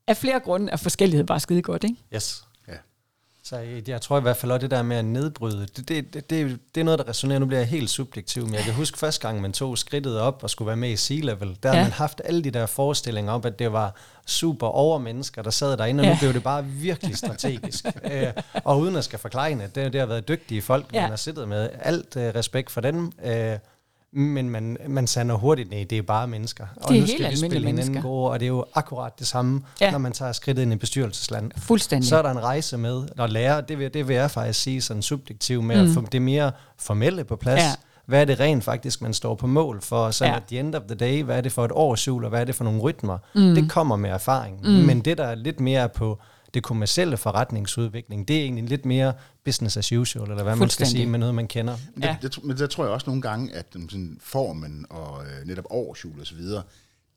af flere grunde er forskellighed bare skide godt, ikke?
Yes. Så jeg, jeg tror i hvert fald også det der med at nedbryde, det, det, det, det, er noget, der resonerer. Nu bliver jeg helt subjektiv, men jeg kan huske første gang, man tog skridtet op og skulle være med i C-Level, der ja. Har man haft alle de der forestillinger om, at det var super overmennesker, der sad derinde, og
Ja.
nu blev det bare virkelig strategisk. øh, og uden at skal forklare det, det har været dygtige folk. Ja. man har siddet med. Alt øh, respekt for dem. Øh, men man, man sander hurtigt, nej, det er bare mennesker. Og
Det er
nu skal vi spille hinanden gode, og det er jo akkurat det samme, ja. Når man tager skridtet ind i bestyrelsesland.
Fuldstændig.
Så er der en rejse med at lære, det vil, det vil jeg faktisk sige sådan subjektivt med, mm. at få det mere formelle på plads.
Ja.
Hvad er det rent faktisk, man står på mål for? Så
Ja.
at the end of the day, hvad er det for et årsjul, og hvad er det for nogle rytmer? Mm. Det kommer med erfaring. Mm. Men det, der er lidt mere på det kommercielle forretningsudvikling, det er egentlig lidt mere business as usual, eller hvad man skal sige, med noget, man kender.
Men,
Ja.
det, det, men der tror jeg også nogle gange, at sådan, formen og øh, netop årsjul og så videre,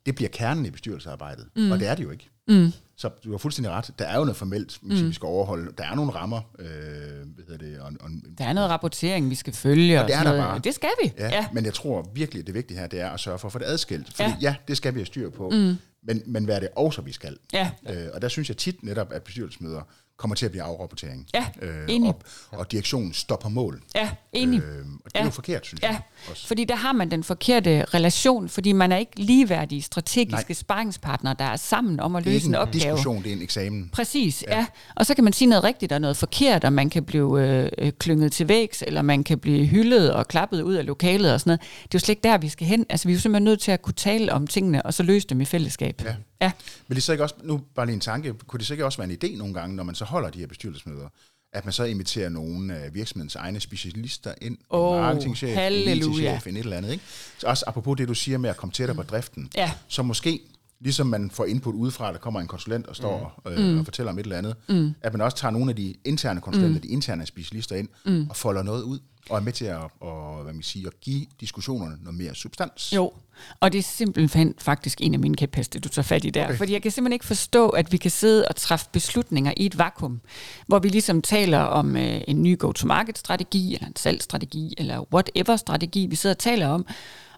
det bliver kernen i bestyrelsesarbejdet. Mm. Og det er det jo ikke. Mm. Så du har fuldstændig ret. Der er jo noget formelt, mm. vi skal overholde. Der er nogle rammer. Øh, hvad hedder det? Og, og,
der er noget rapportering, vi skal følge.
Og, og det er der bare.
Det skal vi.
Ja, ja. Men jeg tror virkelig, at det vigtige her, det er at sørge for at få det adskilt. Fordi ja, ja det skal vi have styr på. Mm. Men, men hvad er det også, vi skal?
Ja.
Øh, og der synes jeg tit netop, at bestyrelsesmøder kommer til at blive afrapportering.
Ja, øh, enig.
Og, og direktionen på mål.
Ja, enig. Øh,
og det er
ja.
jo forkert, synes
ja.
jeg.
Også. fordi der har man den forkerte relation, fordi man er ikke ligeværdige strategiske Nej. sparringspartnere, der er sammen om at løse en opgave.
Det er en diskussion, det er en eksamen.
Præcis, ja. ja. Og så kan man sige noget rigtigt og noget forkert, og man kan blive øh, klynget til vægs, eller man kan blive hyldet og klappet ud af lokalet og sådan noget. Det er jo slet ikke der, vi skal hen. Altså, vi er jo simpelthen nødt til at kunne tale om tingene, og så løse dem i fællesskab.
Ja. ja. Men det er så ikke også, nu bare lige en tanke, kunne det så ikke også være en idé nogle gange, når man så holder de her bestyrelsesmøder, at man så inviterer nogle af virksomhedens egne specialister ind,
oh,
en marketingchef, en IT-chef, en et eller andet. Ikke? Så også apropos det, du siger med at komme tættere på driften,
ja.
så måske ligesom man får input udefra, der kommer en konsulent og står mm. øh, og fortæller om et eller andet, mm. at man også tager nogle af de interne konsulenter, mm. de interne specialister ind, mm. og folder noget ud, og er med til at, og, hvad man siger, at give diskussionerne noget mere substans.
Jo, og det er simpelthen faktisk en af mine kæpheste, du tager fat i der. Okay. Fordi jeg kan simpelthen ikke forstå, at vi kan sidde og træffe beslutninger i et vakuum, hvor vi ligesom taler om øh, en ny go-to-market-strategi, eller en salgsstrategi, eller whatever-strategi, vi sidder og taler om,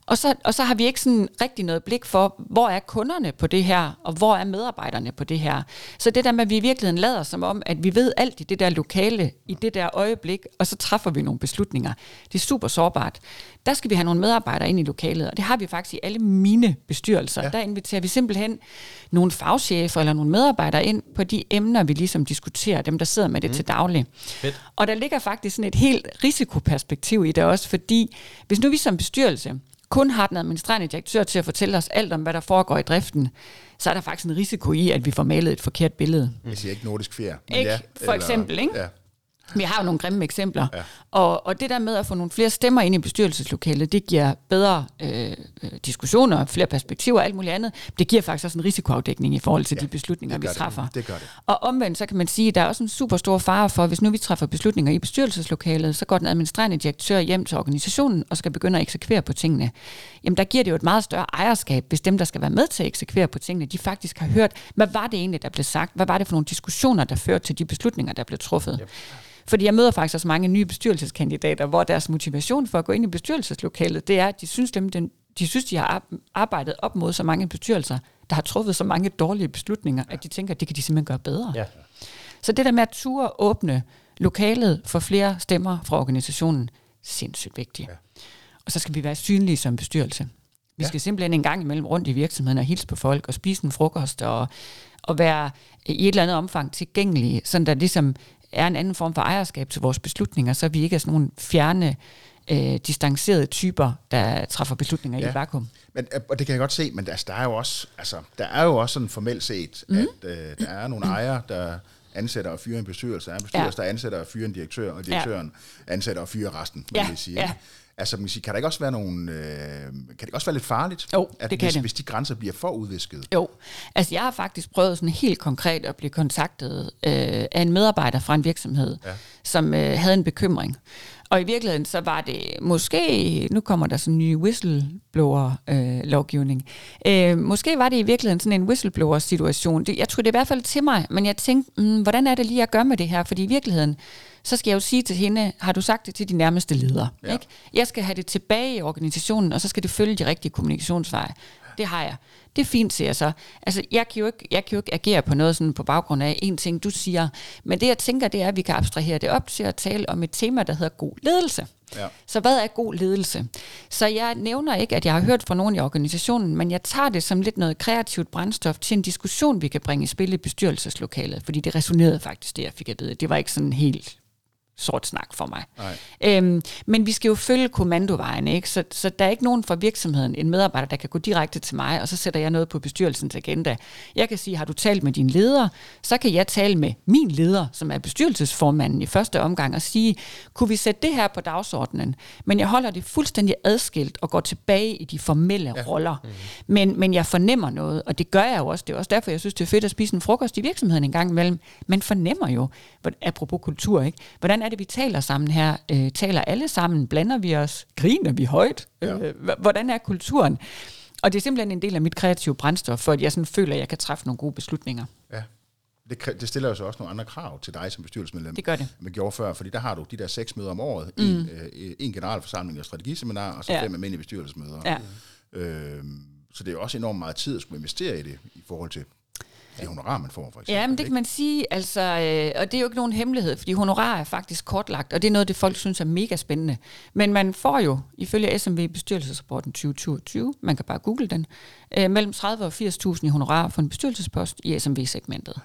og så, og så har vi ikke sådan rigtig noget blik for, hvor er kunderne på det her, og hvor er medarbejderne på det her. Så det der med, at vi i virkeligheden lader som om, at vi ved alt i det der lokale, i det der øjeblik, og så træffer vi nogle beslutninger. Det er super sårbart. Der skal vi have nogle medarbejdere ind i lokalet, og det har vi faktisk i alle mine bestyrelser. Ja. Der inviterer vi simpelthen nogle fagchefer eller nogle medarbejdere ind på de emner, vi ligesom diskuterer, dem der sidder med det mm. til daglig. Fedt. Og der ligger faktisk sådan et helt risikoperspektiv i det også, fordi hvis nu vi som bestyrelse kun har den administrerende direktør til at fortælle os alt om, hvad der foregår i driften, så er der faktisk en risiko i, at vi får malet et forkert billede.
Jeg siger ikke nordisk fjer.
Ikke,
ja,
for eller, eksempel, ikke? Ja. Vi har jo nogle grimme eksempler. Ja. Og, og det der med at få nogle flere stemmer ind i bestyrelseslokalet, det giver bedre øh, diskussioner, flere perspektiver og alt muligt andet. Det giver faktisk også en risikoafdækning i forhold til ja, de beslutninger, vi træffer.
Det. det gør det.
Og omvendt, så kan man sige, at der er også en super stor fare for, hvis nu vi træffer beslutninger i bestyrelseslokalet, så går den administrerende direktør hjem til organisationen og skal begynde at eksekvere på tingene. Jamen der giver det jo et meget større ejerskab, hvis dem, der skal være med til at eksekvere på tingene, de faktisk har hørt, hvad var det egentlig, der blev sagt? Hvad var det for nogle diskussioner, der førte til de beslutninger, der blev truffet? Yep. Fordi jeg møder faktisk også mange nye bestyrelseskandidater, hvor deres motivation for at gå ind i bestyrelseslokalet, det er, at de synes, dem, den, de synes, de har arbejdet op mod så mange bestyrelser, der har truffet så mange dårlige beslutninger, at de tænker, at det kan de simpelthen gøre bedre. Ja. Så det der med at ture åbne lokalet for flere stemmer fra organisationen, sindssygt vigtigt. Ja. Og så skal vi være synlige som bestyrelse. Vi ja. skal simpelthen en gang imellem rundt i virksomheden og hilse på folk og spise en frokost og, og være i et eller andet omfang tilgængelige, sådan der ligesom er en anden form for ejerskab til vores beslutninger, så vi ikke er sådan nogle fjerne, øh, distancerede typer, der træffer beslutninger ja. i et vakuum.
Men, øh, og det kan jeg godt se, men altså, der er jo også, altså, der er jo også sådan formelt set, mm. at øh, der er nogle ejere, der ansætter og fyrer en bestyrelse, er en bestyrelse, ja. der ansætter og fyrer en direktør, og direktøren ja. ansætter og fyrer resten, vil ja. jeg sige. Ja. Altså, man sige, kan der ikke også være nogle, øh, kan det også være lidt farligt,
jo,
at
det
hvis,
det.
hvis de grænser bliver for udvisket?
Jo, altså jeg har faktisk prøvet sådan helt konkret at blive kontaktet øh, af en medarbejder fra en virksomhed, ja. som øh, havde en bekymring. Og i virkeligheden så var det måske, nu kommer der sådan en ny whistleblower-lovgivning, øh, øh, måske var det i virkeligheden sådan en whistleblower-situation. Det, jeg tror det i hvert fald til mig, men jeg tænkte, mm, hvordan er det lige at gøre med det her? Fordi i virkeligheden, så skal jeg jo sige til hende, har du sagt det til de nærmeste ledere? Ja. Ikke? Jeg skal have det tilbage i organisationen, og så skal det følge de rigtige kommunikationsveje. Det har jeg. Det er fint, siger jeg så. Altså, jeg kan, jo ikke, jeg kan jo ikke agere på noget sådan på baggrund af en ting, du siger. Men det, jeg tænker, det er, at vi kan abstrahere det op til at tale om et tema, der hedder god ledelse. Ja. Så hvad er god ledelse? Så jeg nævner ikke, at jeg har hørt fra nogen i organisationen, men jeg tager det som lidt noget kreativt brændstof til en diskussion, vi kan bringe i spil i bestyrelseslokalet, fordi det resonerede faktisk det, jeg fik at vide. Det var ikke sådan helt sort snak for mig. Øhm, men vi skal jo følge kommandovejen, ikke? Så, så der er ikke nogen fra virksomheden, en medarbejder, der kan gå direkte til mig, og så sætter jeg noget på bestyrelsens agenda. Jeg kan sige, har du talt med din leder, så kan jeg tale med min leder, som er bestyrelsesformanden i første omgang, og sige, kunne vi sætte det her på dagsordenen? Men jeg holder det fuldstændig adskilt og går tilbage i de formelle ja. roller. Mm-hmm. Men, men jeg fornemmer noget, og det gør jeg jo også. Det er også derfor, jeg synes, det er fedt at spise en frokost i virksomheden en gang imellem. Man fornemmer jo, apropos kultur, ikke? hvordan er det, vi taler sammen her? Øh, taler alle sammen? Blander vi os? Griner vi højt? Ja. Øh, hvordan er kulturen? Og det er simpelthen en del af mit kreative brændstof, for at jeg sådan føler, at jeg kan træffe nogle gode beslutninger.
Ja. Det, det stiller jo så også nogle andre krav til dig som bestyrelsesmedlem.
Det gør det.
Man gjorde før, fordi der har du de der seks møder om året, mm. en, øh, en generalforsamling og strategiseminar, og så
Ja.
fem almindelige bestyrelsesmøder.
Ja.
Øh, så det er jo også enormt meget tid at skulle investere i det, i forhold til det honorar, man får, for eksempel.
Ja, men det kan man sige, altså, øh, og det er jo ikke nogen hemmelighed, fordi honorar er faktisk kortlagt, og det er noget, det folk synes er mega spændende. Men man får jo, ifølge SMV bestyrelsesrapporten 2022, man kan bare google den, øh, mellem 30 og 80.000 i honorar for en bestyrelsespost i SMV-segmentet.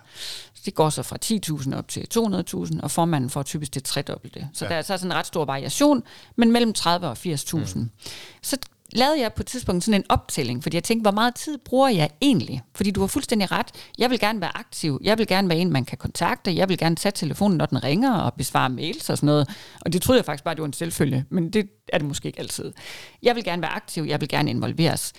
Så det går så fra 10.000 op til 200.000, og formanden får typisk det tredobbelte. Så
Ja.
ja. der er så sådan en ret stor variation, men mellem 30 og 80.000. Mm. Så lavede jeg på et tidspunkt sådan en optælling, fordi jeg tænkte, hvor meget tid bruger jeg egentlig? Fordi du har fuldstændig ret. Jeg vil gerne være aktiv. Jeg vil gerne være en, man kan kontakte. Jeg vil gerne tage telefonen, når den ringer og besvare mails og sådan noget. Og det troede jeg faktisk bare, det var en selvfølge. Men det er det måske ikke altid. Jeg vil gerne være aktiv. Jeg vil gerne involveres.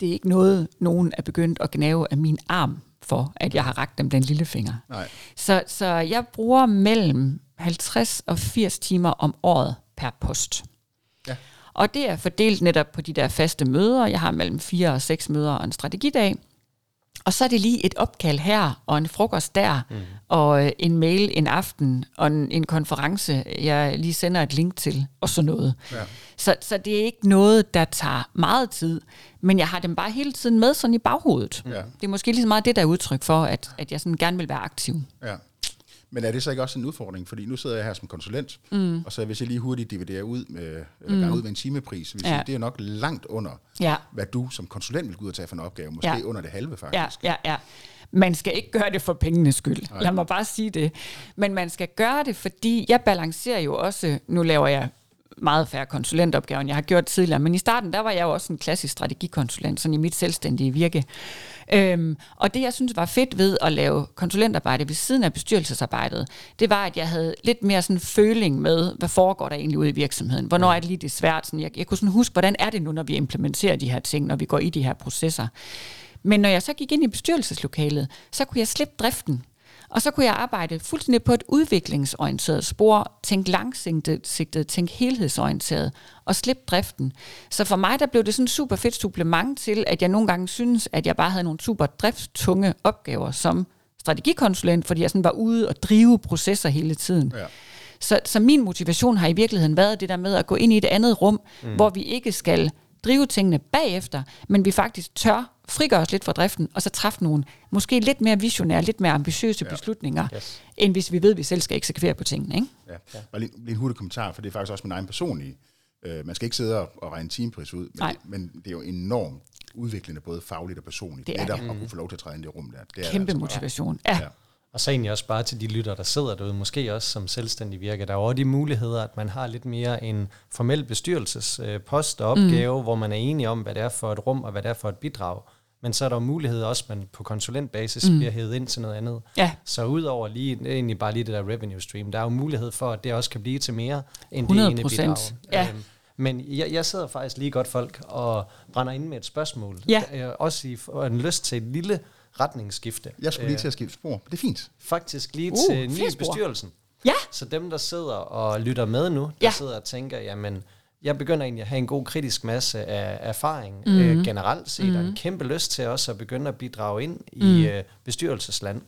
Det er ikke noget, nogen er begyndt at gnave af min arm for, at jeg har rakt dem den lille finger.
Nej.
Så, så jeg bruger mellem 50 og 80 timer om året per post.
Ja.
Og det er fordelt netop på de der faste møder. Jeg har mellem fire og seks møder og en strategidag. Og så er det lige et opkald her, og en frokost der, mm. og øh, en mail en aften, og en, en konference, jeg lige sender et link til, og sådan noget.
Ja.
Så, så det er ikke noget, der tager meget tid, men jeg har dem bare hele tiden med sådan i baghovedet.
Ja.
Det er måske lige så meget det, der er udtryk for, at, at jeg sådan gerne vil være aktiv.
Ja. Men er det så ikke også en udfordring? Fordi nu sidder jeg her som konsulent, mm. og så hvis jeg lige hurtigt dividerer ud med, eller mm. ud med en timepris, vil
Ja.
sige, det er nok langt under,
Ja.
hvad du som konsulent vil gå ud og tage for en opgave. Måske
Ja.
under det halve, faktisk.
Ja, ja, ja. Man skal ikke gøre det for pengenes skyld. Nej. Lad mig bare sige det. Men man skal gøre det, fordi jeg balancerer jo også, nu laver jeg meget færre konsulentopgaver, end jeg har gjort tidligere, men i starten, der var jeg jo også en klassisk strategikonsulent, sådan i mit selvstændige virke. Øhm, og det, jeg synes var fedt ved at lave konsulentarbejde ved siden af bestyrelsesarbejdet, det var, at jeg havde lidt mere sådan føling med, hvad foregår der egentlig ude i virksomheden? Hvornår er det lige det svært? Sådan, jeg, jeg kunne sådan huske, hvordan er det nu, når vi implementerer de her ting, når vi går i de her processer? Men når jeg så gik ind i bestyrelseslokalet, så kunne jeg slippe driften. Og så kunne jeg arbejde fuldstændig på et udviklingsorienteret spor, tænke langsigtet, tænke helhedsorienteret og slippe driften. Så for mig der blev det sådan super fedt supplement til, at jeg nogle gange synes, at jeg bare havde nogle super driftstunge opgaver som strategikonsulent, fordi jeg sådan var ude og drive processer hele tiden.
Ja.
Så, så min motivation har i virkeligheden været det der med at gå ind i et andet rum, mm. hvor vi ikke skal drive tingene bagefter, men vi faktisk tør frigøre os lidt fra driften, og så træffe nogle måske lidt mere visionære, lidt mere ambitiøse ja. beslutninger,
Yes.
end hvis vi ved, at vi selv skal eksekvere på tingene. Ikke?
Ja. ja. Og lige, lige en hurtig kommentar, for det er faktisk også min egen personlige. Øh, man skal ikke sidde og, regne timepris ud, men,
Nej.
det, men det er jo enormt udviklende, både fagligt og personligt.
Det er
netop
det.
at kunne få lov til at træde ind i det rum der. Det er
Kæmpe
altså,
motivation. Ja.
Ja.
Og så egentlig også bare til de lytter, der sidder derude, måske også som selvstændig virke. Der er jo også de muligheder, at man har lidt mere en formel bestyrelsespost og opgave, mm. hvor man er enige om, hvad det er for et rum og hvad det er for et bidrag. Men så er der jo mulighed også, at man på konsulentbasis mm. bliver hævet ind til noget andet.
Ja.
Så udover lige, egentlig bare lige det der revenue stream, der er jo mulighed for, at det også kan blive til mere end det ene
100%.
bidrag.
Ja.
Øhm, men jeg, jeg sidder faktisk lige godt folk og brænder ind med et spørgsmål.
Ja.
Øh, Også i en lyst til et lille retningsskifte.
Jeg skulle lige
Øh,
til at skifte spor. Det er fint.
faktisk lige
Uh,
til ny bestyrelsen.
Ja.
Så dem, der sidder og lytter med nu, der
Ja.
sidder og tænker, jamen, jeg begynder egentlig at have en god kritisk masse af erfaring mm. øh, generelt set, mm. og en kæmpe lyst til også at begynde at bidrage ind mm. i øh, bestyrelsesland.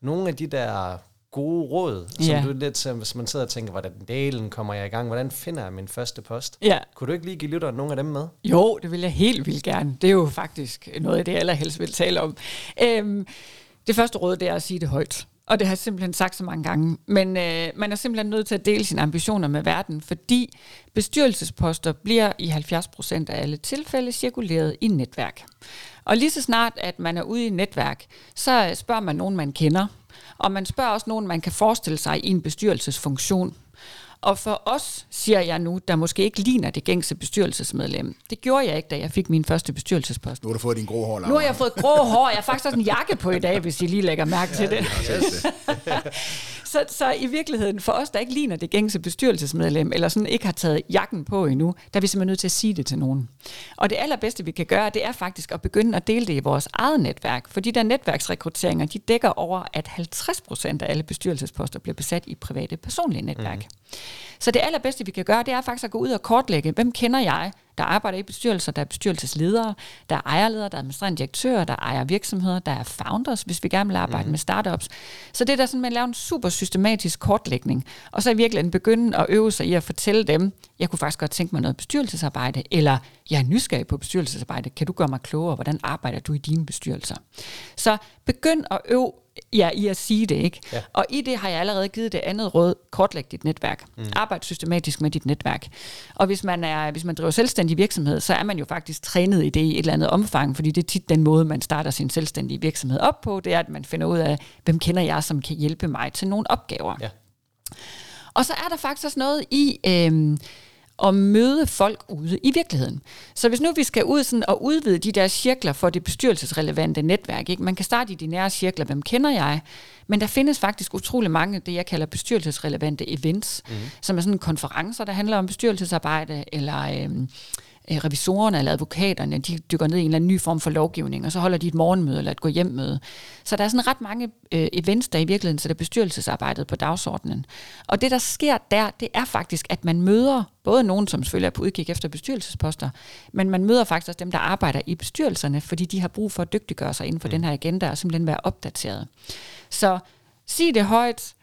Nogle af de der gode råd, som
Ja.
du lidt, som, hvis man sidder og tænker, hvordan delen kommer jeg i gang, hvordan finder jeg min første post?
Ja.
Kunne du ikke lige give lytteren nogle af dem med?
Jo, det vil jeg helt vildt gerne. Det er jo faktisk noget af det, jeg allerhelst vil tale om. Øhm, det første råd, det er at sige det højt. Og det har jeg simpelthen sagt så mange gange. Men øh, man er simpelthen nødt til at dele sine ambitioner med verden, fordi bestyrelsesposter bliver i 70 procent af alle tilfælde cirkuleret i netværk. Og lige så snart, at man er ude i et netværk, så spørger man nogen, man kender. Og man spørger også nogen, man kan forestille sig i en bestyrelsesfunktion. Og for os, siger jeg nu, der måske ikke ligner det gængse bestyrelsesmedlem. Det gjorde jeg ikke, da jeg fik min første bestyrelsespost.
Nu har du fået din grå hår,
Nu har jeg fået grå hår. Jeg har faktisk også en jakke på i dag, hvis I lige lægger mærke til det.
Yes.
Så, så i virkeligheden, for os, der ikke ligner det gængse bestyrelsesmedlem, eller sådan ikke har taget jakken på endnu, der er vi simpelthen nødt til at sige det til nogen. Og det allerbedste, vi kan gøre, det er faktisk at begynde at dele det i vores eget netværk. For de der netværksrekrutteringer, de dækker over, at 50 procent af alle bestyrelsesposter bliver besat i private personlige netværk. Mm. Så det allerbedste, vi kan gøre, det er faktisk at gå ud og kortlægge, hvem kender jeg, der arbejder i bestyrelser, der er bestyrelsesledere, der er ejerledere, der er administrerende direktører, der ejer virksomheder, der er founders, hvis vi gerne vil arbejde mm. med startups. Så det er der sådan, man laver en super systematisk kortlægning, og så i virkeligheden begynde at øve sig i at fortælle dem, jeg kunne faktisk godt tænke mig noget bestyrelsesarbejde, eller jeg er nysgerrig på bestyrelsesarbejde, kan du gøre mig klogere, hvordan arbejder du i dine bestyrelser? Så begynd at øve ja, i at sige det, ikke? Ja. Og i det har jeg allerede givet det andet råd, kortlæg dit netværk. Mm. Arbejd systematisk med dit netværk. Og hvis man, er, hvis man driver selvstændig virksomhed, så er man jo faktisk trænet i det i et eller andet omfang, fordi det er tit den måde, man starter sin selvstændige virksomhed op på, det er, at man finder ud af, hvem kender jeg, som kan hjælpe mig til nogle opgaver. Ja. Og så er der faktisk også noget i... Øh, at møde folk ude i virkeligheden. Så hvis nu vi skal ud sådan og udvide de der cirkler for det bestyrelsesrelevante netværk, ikke? man kan starte i de nære cirkler, hvem kender jeg, men der findes faktisk utrolig mange, det jeg kalder bestyrelsesrelevante events, mm. som er sådan konferencer, der handler om bestyrelsesarbejde, eller... Øh, øh, revisorerne eller advokaterne, de dykker ned i en eller anden ny form for lovgivning, og så holder de et morgenmøde eller et gå hjem møde. Så der er sådan ret mange øh, events, der i virkeligheden sætter bestyrelsesarbejdet på dagsordenen. Og det, der sker der, det er faktisk, at man møder både nogen, som selvfølgelig er på udkig efter bestyrelsesposter, men man møder faktisk også dem, der arbejder i bestyrelserne, fordi de har brug for at dygtiggøre sig inden for mm. den her agenda og simpelthen være opdateret. Så sig det højt,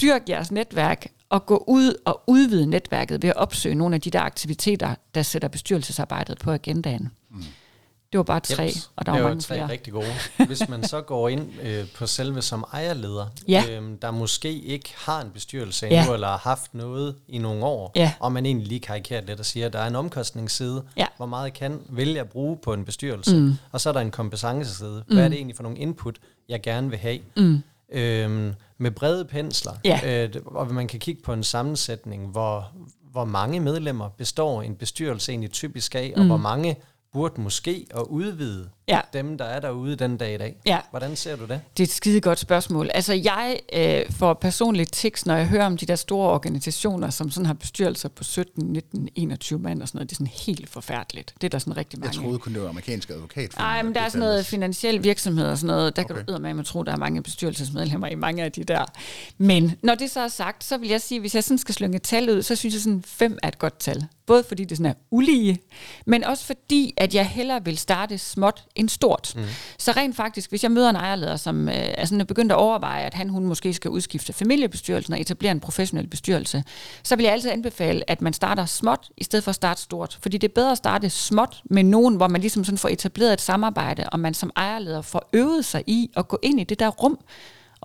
dyrk jeres netværk, at gå ud og udvide netværket ved at opsøge nogle af de der aktiviteter, der sætter bestyrelsesarbejdet på agendaen. Mm. Det var bare tre,
yep.
og der
var,
var
mange
tre flere.
rigtig gode. Hvis man så går ind øh, på selve som ejerleder,
ja.
øh, der måske ikke har en bestyrelse endnu, ja. eller har haft noget i nogle år,
ja.
og man egentlig lige karikerer lidt og siger, at der er en omkostningsside,
ja.
hvor meget kan vælge at bruge på en bestyrelse, mm. og så er der en kompetenceside. Hvad mm. er det egentlig for nogle input, jeg gerne vil have? Mm. Øhm, med brede pensler,
ja.
øh, og man kan kigge på en sammensætning, hvor, hvor mange medlemmer består en bestyrelse egentlig typisk af, mm. og hvor mange burde måske at udvide ja. dem, der er derude den dag i dag.
Ja.
Hvordan ser du det?
Det er et skide godt spørgsmål. Altså jeg øh, får personligt tics, når jeg hører om de der store organisationer, som sådan har bestyrelser på 17, 19, 21 mand og sådan noget. Det er sådan helt forfærdeligt. Det er der sådan rigtig mange.
Jeg troede kun, det var amerikansk advokat.
Nej, men der er sådan noget finansiel virksomhed og sådan noget. Der okay. kan du med at tro, der er mange bestyrelsesmedlemmer i mange af de der. Men når det så er sagt, så vil jeg sige, hvis jeg sådan skal slynge et tal ud, så synes jeg sådan fem er et godt tal. Både fordi det sådan er ulige, men også fordi, at jeg hellere vil starte småt end stort. Mm. Så rent faktisk, hvis jeg møder en ejerleder, som øh, er sådan begyndt at overveje, at han hun måske skal udskifte familiebestyrelsen og etablere en professionel bestyrelse, så vil jeg altid anbefale, at man starter småt, i stedet for at starte stort. Fordi det er bedre at starte småt med nogen, hvor man ligesom sådan får etableret et samarbejde, og man som ejerleder får øvet sig i at gå ind i det der rum,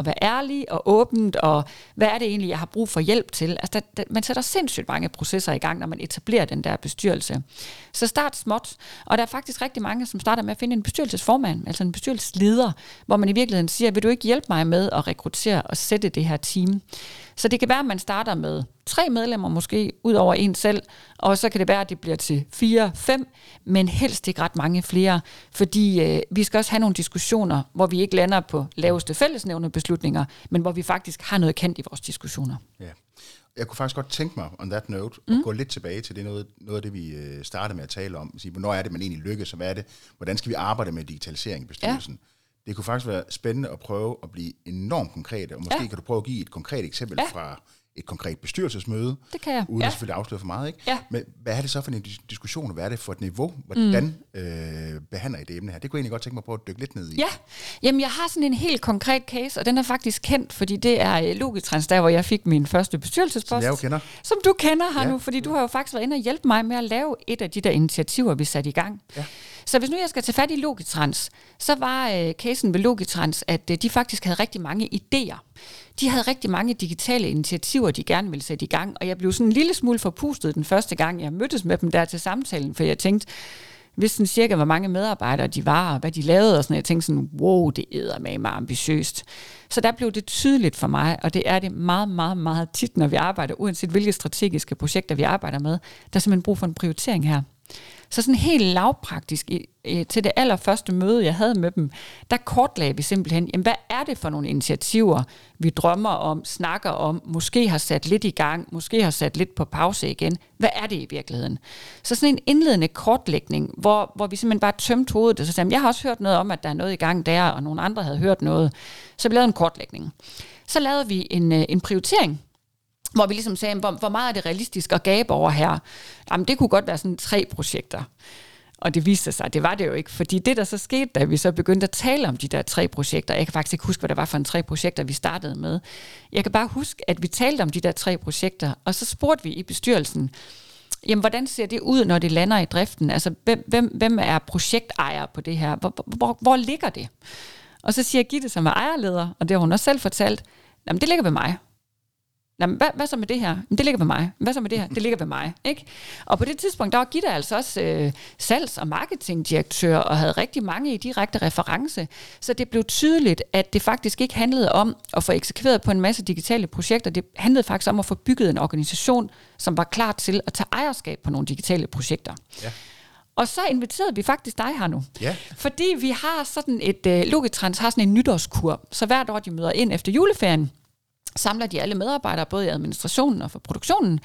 og være ærlig og åbent, og hvad er det egentlig, jeg har brug for hjælp til? Altså, der, der, man sætter sindssygt mange processer i gang, når man etablerer den der bestyrelse. Så start småt, og der er faktisk rigtig mange, som starter med at finde en bestyrelsesformand, altså en bestyrelsesleder, hvor man i virkeligheden siger, vil du ikke hjælpe mig med at rekruttere og sætte det her team? Så det kan være, at man starter med tre medlemmer måske, ud over en selv, og så kan det være, at det bliver til fire, fem, men helst ikke ret mange flere, fordi øh, vi skal også have nogle diskussioner, hvor vi ikke lander på laveste fællesnævne beslutninger, men hvor vi faktisk har noget kendt i vores diskussioner.
Ja. Jeg kunne faktisk godt tænke mig, on that note, mm. at gå lidt tilbage til det noget, noget af det, vi øh, startede med at tale om. Sige, hvornår er det, man egentlig lykkes, og hvad er det, hvordan skal vi arbejde med digitalisering i bestyrelsen? Ja. Det kunne faktisk være spændende at prøve at blive enormt konkrete, og måske ja. kan du prøve at give et konkret eksempel ja. fra et konkret bestyrelsesmøde.
Det kan jeg.
Uden
ja.
at selvfølgelig afsløre for meget. Ikke?
Ja.
Men hvad er det så for en diskussion, hvad er det for et niveau? Hvordan mm. øh, behandler I det emne her? Det kunne jeg egentlig godt tænke mig at prøve at dykke lidt ned i.
Ja, Jamen, jeg har sådan en helt konkret case, og den er faktisk kendt, fordi det er øh, Logitrans, der hvor jeg fik min første bestyrelsespost. Som
jeg jo kender.
Som du kender her ja. nu, fordi du har jo faktisk været inde og hjælpe mig med at lave et af de der initiativer, vi satte i gang.
Ja.
Så hvis nu jeg skal tage fat i Logitrans, så var øh, casen ved Logitrans, at øh, de faktisk havde rigtig mange idéer. De havde rigtig mange digitale initiativer, de gerne ville sætte i gang, og jeg blev sådan en lille smule forpustet den første gang, jeg mødtes med dem der til samtalen, for jeg tænkte, vidste sådan cirka, hvor mange medarbejdere de var, og hvad de lavede, og sådan Jeg tænkte sådan, wow, det er med mig ambitiøst. Så der blev det tydeligt for mig, og det er det meget, meget, meget tit, når vi arbejder, uanset hvilke strategiske projekter vi arbejder med, der er simpelthen brug for en prioritering her. Så sådan helt lavpraktisk til det allerførste møde, jeg havde med dem, der kortlagde vi simpelthen, jamen, hvad er det for nogle initiativer, vi drømmer om, snakker om, måske har sat lidt i gang, måske har sat lidt på pause igen. Hvad er det i virkeligheden? Så sådan en indledende kortlægning, hvor, hvor vi simpelthen bare tømte hovedet, og så sagde, jeg har også hørt noget om, at der er noget i gang der, og nogle andre havde hørt noget. Så vi lavede en kortlægning. Så lavede vi en, øh, en prioritering hvor vi ligesom sagde, hvor, hvor meget er det realistisk at gabe over her? Jamen, det kunne godt være sådan tre projekter. Og det viste sig, at det var det jo ikke, fordi det, der så skete, da vi så begyndte at tale om de der tre projekter, jeg kan faktisk ikke huske, hvad det var for en tre projekter, vi startede med. Jeg kan bare huske, at vi talte om de der tre projekter, og så spurgte vi i bestyrelsen, jamen hvordan ser det ud, når det lander i driften? Altså, hvem, hvem, hvem er projektejer på det her? Hvor, hvor, hvor ligger det? Og så siger Gitte, som er ejerleder, og det har hun også selv fortalt, jamen det ligger ved mig. Jamen, hvad, hvad så med det her? Jamen, det ligger ved mig. Hvad så med det her? Det ligger ved mig. Ikke? Og på det tidspunkt, der var Gitte altså også øh, salgs- og marketingdirektør, og havde rigtig mange i direkte reference. Så det blev tydeligt, at det faktisk ikke handlede om at få eksekveret på en masse digitale projekter. Det handlede faktisk om at få bygget en organisation, som var klar til at tage ejerskab på nogle digitale projekter. Ja. Og så inviterede vi faktisk dig her nu.
Ja.
Fordi vi har sådan et, øh, Logitrans har sådan en nytårskur, så hvert år de møder ind efter juleferien, samler de alle medarbejdere, både i administrationen og for produktionen,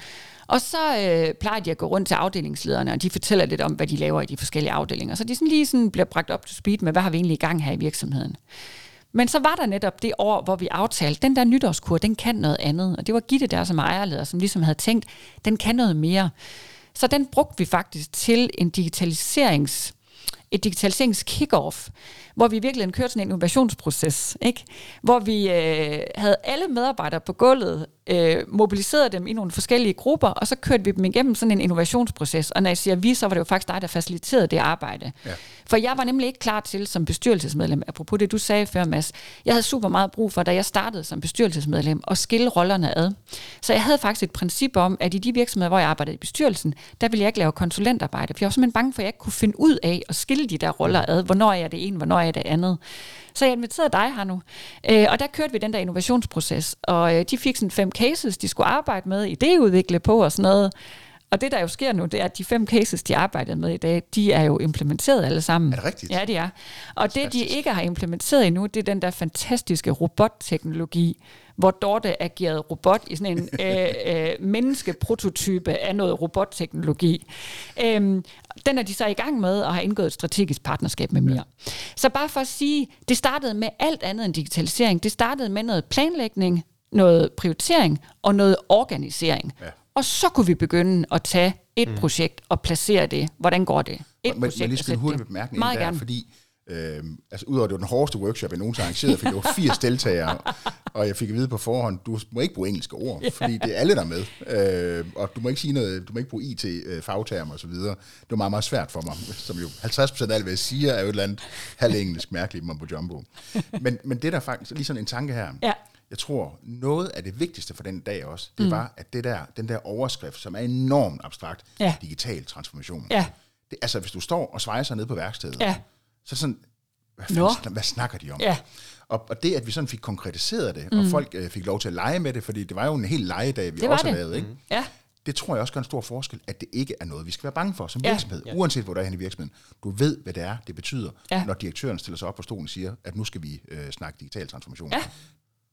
og så øh, plejer de at gå rundt til afdelingslederne, og de fortæller lidt om, hvad de laver i de forskellige afdelinger. Så de sådan lige sådan bliver bragt op til speed med, hvad har vi egentlig i gang her i virksomheden. Men så var der netop det år, hvor vi aftalte, den der nytårskur, den kan noget andet. Og det var Gitte der som ejerleder, som ligesom havde tænkt, den kan noget mere. Så den brugte vi faktisk til en digitaliserings et digitaliserings kick-off, hvor vi virkelig kørte sådan en innovationsproces, ikke? hvor vi øh, havde alle medarbejdere på gulvet, øh, mobiliserede dem i nogle forskellige grupper, og så kørte vi dem igennem sådan en innovationsproces. Og når jeg siger vi, så var det jo faktisk dig, der faciliterede det arbejde. Ja. For jeg var nemlig ikke klar til som bestyrelsesmedlem, apropos det du sagde før, Mads, jeg havde super meget brug for, da jeg startede som bestyrelsesmedlem, at skille rollerne ad. Så jeg havde faktisk et princip om, at i de virksomheder, hvor jeg arbejdede i bestyrelsen, der ville jeg ikke lave konsulentarbejde, for jeg var simpelthen bange for, at jeg ikke kunne finde ud af at skille de der roller ad. Hvornår er jeg det ene, hvornår er arbejde det andet. Så jeg inviterede dig her nu. Øh, og der kørte vi den der innovationsproces, og øh, de fik sådan fem cases, de skulle arbejde med, idéudvikle på og sådan noget. Og det, der jo sker nu, det er, at de fem cases, de arbejdede med i dag, de er jo implementeret alle sammen.
Er det rigtigt?
Ja, de er. Og det, de ikke har implementeret endnu, det er den der fantastiske robotteknologi, hvor Dorte agerede robot i sådan en øh, øh, menneskeprototype af noget robotteknologi. Øhm, den er de så i gang med og har indgået et strategisk partnerskab med Mir. Så bare for at sige, det startede med alt andet end digitalisering. Det startede med noget planlægning, noget prioritering og noget organisering. Ja. Og så kunne vi begynde at tage et mm. projekt og placere det. Hvordan går det? Et
men, projekt men lige skal en hurtig bemærkning Meget der, gerne. fordi øh, altså udover det var den hårdeste workshop, jeg nogensinde arrangeret, fordi det var 80 deltagere, og jeg fik at vide på forhånd, du må ikke bruge engelske ord, yeah. fordi det er alle der med, øh, og du må ikke sige noget, du må ikke bruge IT-fagtermer og så videre. Det var meget, meget svært for mig, som jo 50% af alt, hvad jeg siger, er jo et eller andet halv engelsk mærkeligt på jumbo. Men, men det der faktisk, lige sådan en tanke her, ja jeg tror, noget af det vigtigste for den dag også, det mm. var, at det der, den der overskrift, som er enormt abstrakt, ja. digital transformation. Ja. Det, altså, hvis du står og svejser ned på værkstedet, ja. så sådan, hvad, fanden, hvad snakker de om? Ja. Og, og det, at vi sådan fik konkretiseret det, mm. og folk øh, fik lov til at lege med det, fordi det var jo en helt legedag, vi det også lavede, ikke? Mm. Ja. Det tror jeg også gør en stor forskel, at det ikke er noget, vi skal være bange for som ja. virksomhed, ja. uanset hvor der er hen i virksomheden. Du ved, hvad det er, det betyder, ja. når direktøren stiller sig op på stolen og siger, at nu skal vi øh, snakke digital transformation. Ja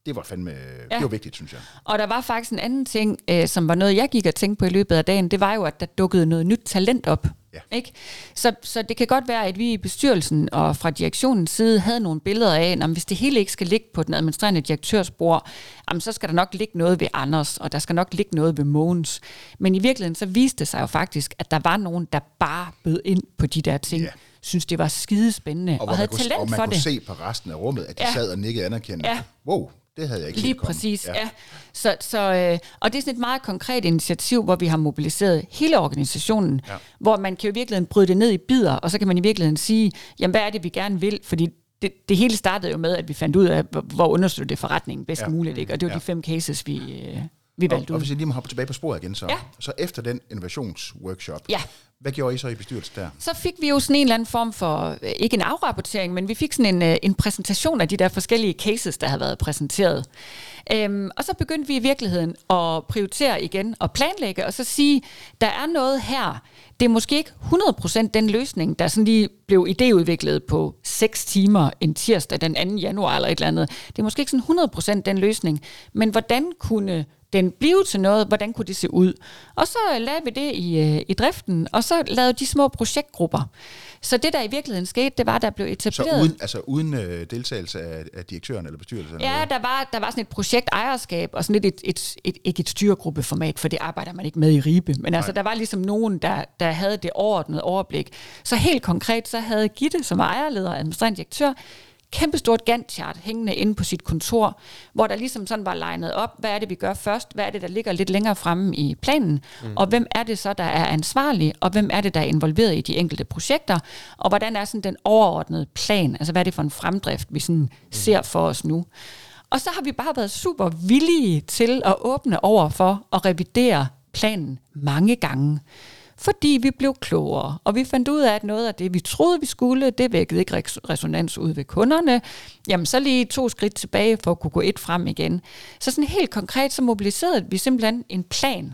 det var fandme, ja. det var vigtigt, synes jeg.
Og der var faktisk en anden ting, øh, som var noget, jeg gik og tænkte på i løbet af dagen, det var jo, at der dukkede noget nyt talent op. Ja. Ikke? Så, så det kan godt være, at vi i bestyrelsen og fra direktionens side havde nogle billeder af, at hvis det hele ikke skal ligge på den administrerende direktørs bord, jamen, så skal der nok ligge noget ved Anders, og der skal nok ligge noget ved Mogens. Men i virkeligheden så viste det sig jo faktisk, at der var nogen, der bare bød ind på de der ting. Ja synes, det var skidespændende
og,
og
havde kunne, talent og man for kunne det. se på resten af rummet, at de ja. sad og nikkede anerkendende. Ja. Wow, det havde jeg ikke
Lige præcis, ja. ja. Så, så, øh, og det er sådan et meget konkret initiativ, hvor vi har mobiliseret hele organisationen, ja. hvor man kan jo i virkeligheden bryde det ned i bidder, og så kan man i virkeligheden sige, jamen hvad er det, vi gerne vil? Fordi det, det hele startede jo med, at vi fandt ud af, hvor understøtter det forretningen bedst ja. muligt, ikke? og det var ja. de fem cases, vi, øh, vi valgte
og. Og hvis jeg lige må hoppe tilbage på sporet igen, så, ja. så efter den innovationsworkshop, ja. hvad gjorde I så i bestyrelsen der?
Så fik vi jo sådan en eller anden form for, øh, ikke en afrapportering, men vi fik sådan en, øh, en præsentation af de der forskellige cases, der har været præsenteret. Øhm, og så begyndte vi i virkeligheden at prioritere igen og planlægge, og så sige, der er noget her, det er måske ikke 100% den løsning, der sådan lige blev idéudviklet på 6 timer en tirsdag den 2. januar eller et eller andet. Det er måske ikke sådan 100% den løsning, men hvordan kunne den blive til noget? Hvordan kunne det se ud? Og så lavede vi det i, øh, i driften, og så lavede de små projektgrupper. Så det, der i virkeligheden skete, det var, der blev etableret...
Så uden, altså uden øh, deltagelse af, af direktøren eller bestyrelsen?
Ja, der var, der var sådan et projektejerskab, og sådan lidt et, et, et, ikke et styregruppeformat, for det arbejder man ikke med i Ribe. Men altså, der var ligesom nogen, der, der havde det overordnede overblik. Så helt konkret, så havde Gitte, som var ejerleder og administrerende direktør, kæmpestort Gantt-chart hængende inde på sit kontor, hvor der ligesom sådan var legnet op, hvad er det, vi gør først, hvad er det, der ligger lidt længere fremme i planen, mm. og hvem er det så, der er ansvarlig, og hvem er det, der er involveret i de enkelte projekter, og hvordan er sådan den overordnede plan, altså hvad er det for en fremdrift, vi sådan mm. ser for os nu. Og så har vi bare været super villige til at åbne over for at revidere planen mange gange fordi vi blev klogere, og vi fandt ud af, at noget af det, vi troede, vi skulle, det vækkede ikke resonans ud ved kunderne. Jamen, så lige to skridt tilbage for at kunne gå et frem igen. Så sådan helt konkret, så mobiliserede vi simpelthen en plan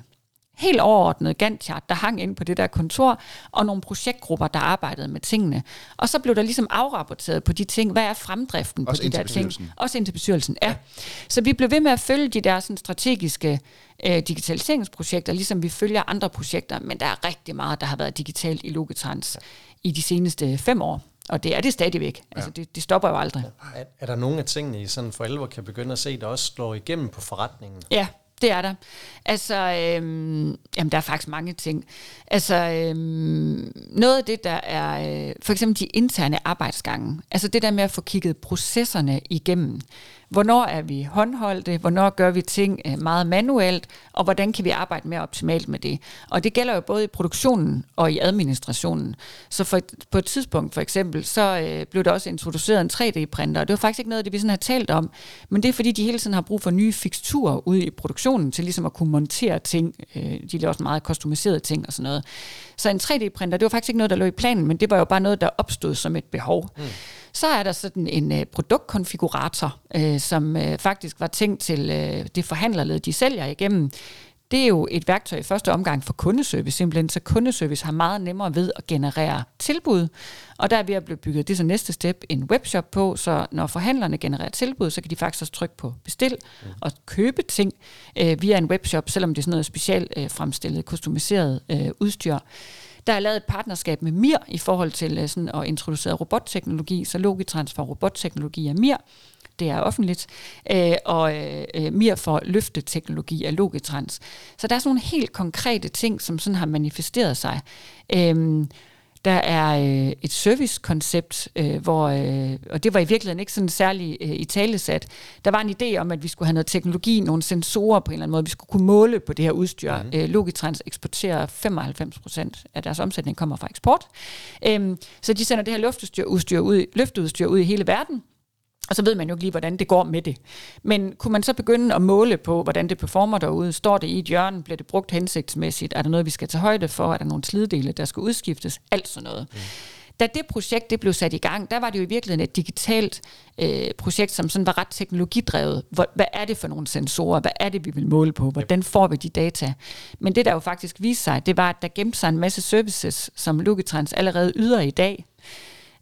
helt overordnet Gantt-chart, der hang ind på det der kontor, og nogle projektgrupper, der arbejdede med tingene. Og så blev der ligesom afrapporteret på de ting. Hvad er fremdriften
Også
på de der
ting?
Også ind til bestyrelsen, ja. ja. Så vi blev ved med at følge de der sådan, strategiske øh, digitaliseringsprojekter, ligesom vi følger andre projekter, men der er rigtig meget, der har været digitalt i Logitrans i de seneste fem år. Og det er det stadigvæk. Ja. Altså, det, det stopper jo aldrig.
Er, er der nogle af tingene, I sådan for alvor kan begynde at se, der også slår igennem på forretningen?
Ja, det er der. Altså, øhm, jamen, der er faktisk mange ting. Altså, øhm, noget af det, der er øh, for eksempel de interne arbejdsgange. Altså det der med at få kigget processerne igennem. Hvornår er vi håndholdte? Hvornår gør vi ting øh, meget manuelt? Og hvordan kan vi arbejde mere optimalt med det? Og det gælder jo både i produktionen og i administrationen. Så for, på et tidspunkt for eksempel, så øh, blev der også introduceret en 3D-printer. Og det var faktisk ikke noget af det, vi sådan har talt om. Men det er fordi, de hele tiden har brug for nye fiksturer ude i produktionen til ligesom at kunne montere ting. Øh, de laver også meget customiserede ting og sådan noget. Så en 3D-printer, det var faktisk ikke noget, der lå i planen, men det var jo bare noget, der opstod som et behov. Mm. Så er der sådan en uh, produktkonfigurator, uh, som uh, faktisk var tænkt til uh, det forhandlerled, de sælger igennem. Det er jo et værktøj i første omgang for kundeservice, simpelthen, så kundeservice har meget nemmere ved at generere tilbud. Og der er ved at blive bygget det så næste step en webshop på, så når forhandlerne genererer tilbud, så kan de faktisk også trykke på bestil mm. og købe ting øh, via en webshop, selvom det er sådan noget specielt øh, fremstillet, kustomiseret øh, udstyr. Der er lavet et partnerskab med MIR i forhold til øh, sådan at introducere robotteknologi, så Logitrans for robotteknologi er MIR, det er offentligt, øh, og øh, øh MIR for løfteteknologi af Logitrans. Så der er sådan nogle helt konkrete ting, som sådan har manifesteret sig. Øh, der er øh, et servicekoncept, øh, hvor, øh, og det var i virkeligheden ikke sådan særlig øh, i talesat. Der var en idé om, at vi skulle have noget teknologi, nogle sensorer på en eller anden måde. Vi skulle kunne måle på det her udstyr. Mm. Øh, Logitrans eksporterer 95 procent af deres omsætning kommer fra eksport. Øh, så de sender det her luftudstyr udstyr ud, løfteudstyr ud i hele verden. Og så ved man jo ikke lige, hvordan det går med det. Men kunne man så begynde at måle på, hvordan det performer derude? Står det i et hjørne? Bliver det brugt hensigtsmæssigt? Er der noget, vi skal tage højde for? Er der nogle sliddele, der skal udskiftes? Alt sådan noget. Mm. Da det projekt det blev sat i gang, der var det jo i virkeligheden et digitalt øh, projekt, som sådan var ret teknologidrevet. Hvor, hvad er det for nogle sensorer? Hvad er det, vi vil måle på? Hvordan får vi de data? Men det, der jo faktisk viste sig, det var, at der gemte sig en masse services, som Logitrans allerede yder i dag,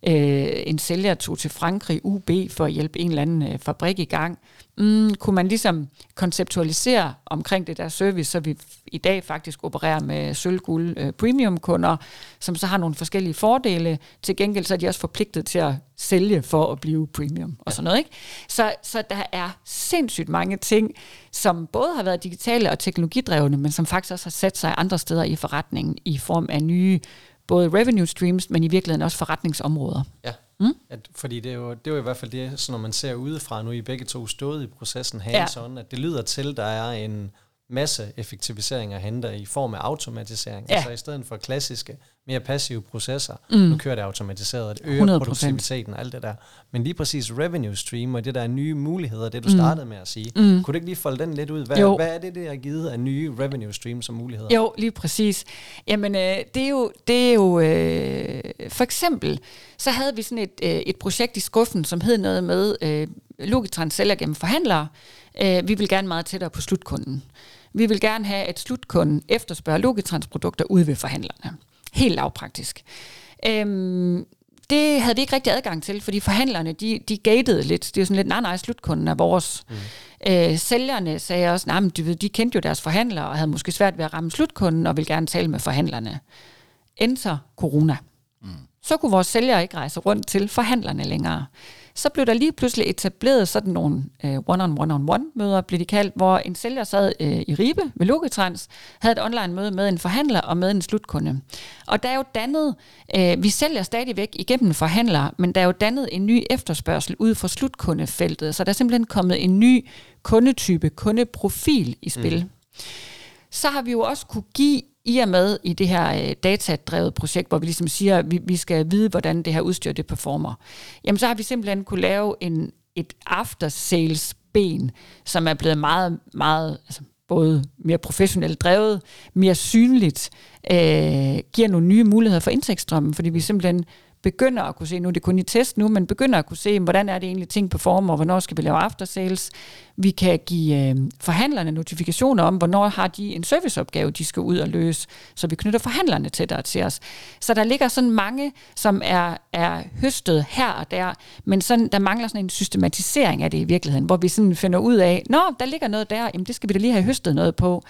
øh, en sælger tog til Frankrig, UB, for at hjælpe en eller anden øh, fabrik i gang. Mm, kunne man ligesom konceptualisere omkring det der service, så vi i dag faktisk opererer med sølv, guld, øh, premium kunder, som så har nogle forskellige fordele. Til gengæld så er de også forpligtet til at sælge for at blive premium og sådan noget. Ikke? Så, så der er sindssygt mange ting, som både har været digitale og teknologidrevne, men som faktisk også har sat sig andre steder i forretningen i form af nye både revenue streams, men i virkeligheden også forretningsområder.
Ja, mm? at, fordi det er, jo, det er jo i hvert fald det, så når man ser udefra, nu I begge to stået i processen hands ja. at det lyder til, der er en masse effektivisering at hente i form af automatisering. Ja. Altså i stedet for klassiske, mere passive processer, mm. nu kører det automatiseret, det øger 100%. produktiviteten og alt det der. Men lige præcis revenue stream og det der er nye muligheder, det du mm. startede med at sige, mm. kunne du ikke lige folde den lidt ud? Hvad, jo. hvad er det, det har givet af nye revenue streams som muligheder?
Jo, lige præcis. Jamen, øh, det er jo, det er jo øh, for eksempel, så havde vi sådan et, øh, et projekt i skuffen, som hed noget med øh, Logitrans sælger gennem forhandlere. Øh, vi vil gerne meget tættere på slutkunden. Vi vil gerne have, at slutkunden efterspørger Logitrans produkter ude ved forhandlerne. Helt lavpraktisk. Øhm, det havde vi ikke rigtig adgang til, fordi forhandlerne, de, de gatede lidt. Det er sådan lidt, nej, nej, slutkunden er vores. Mm. Øh, sælgerne sagde også, nej, men de, de kendte jo deres forhandlere, og havde måske svært ved at ramme slutkunden, og ville gerne tale med forhandlerne. Enter corona. Mm. Så kunne vores sælgere ikke rejse rundt til forhandlerne længere så blev der lige pludselig etableret sådan nogle øh, one-on-one-on-one møder, blev de kaldt, hvor en sælger sad øh, i Ribe ved Logitrans, havde et online møde med en forhandler og med en slutkunde. Og der er jo dannet, øh, vi sælger stadigvæk igennem forhandlere, men der er jo dannet en ny efterspørgsel ud fra slutkundefeltet, så der er simpelthen kommet en ny kundetype, kundeprofil i spil. Mm. Så har vi jo også kunne give i og med i det her øh, datadrevet projekt, hvor vi ligesom siger, at vi, vi skal vide, hvordan det her udstyr det performer, jamen så har vi simpelthen kunne lave en, et after-sales ben, som er blevet meget, meget, altså både mere professionelt drevet, mere synligt, øh, giver nogle nye muligheder for indtægtsstrømmen, fordi vi simpelthen begynder at kunne se, nu er det kun i test nu, men begynder at kunne se, hvordan er det egentlig ting performer, og hvornår skal vi lave after sales. Vi kan give øh, forhandlerne notifikationer om, hvornår har de en serviceopgave, de skal ud og løse, så vi knytter forhandlerne tættere til os. Så der ligger sådan mange, som er, er høstet her og der, men sådan, der mangler sådan en systematisering af det i virkeligheden, hvor vi sådan finder ud af, nå, der ligger noget der, jamen det skal vi da lige have høstet noget på.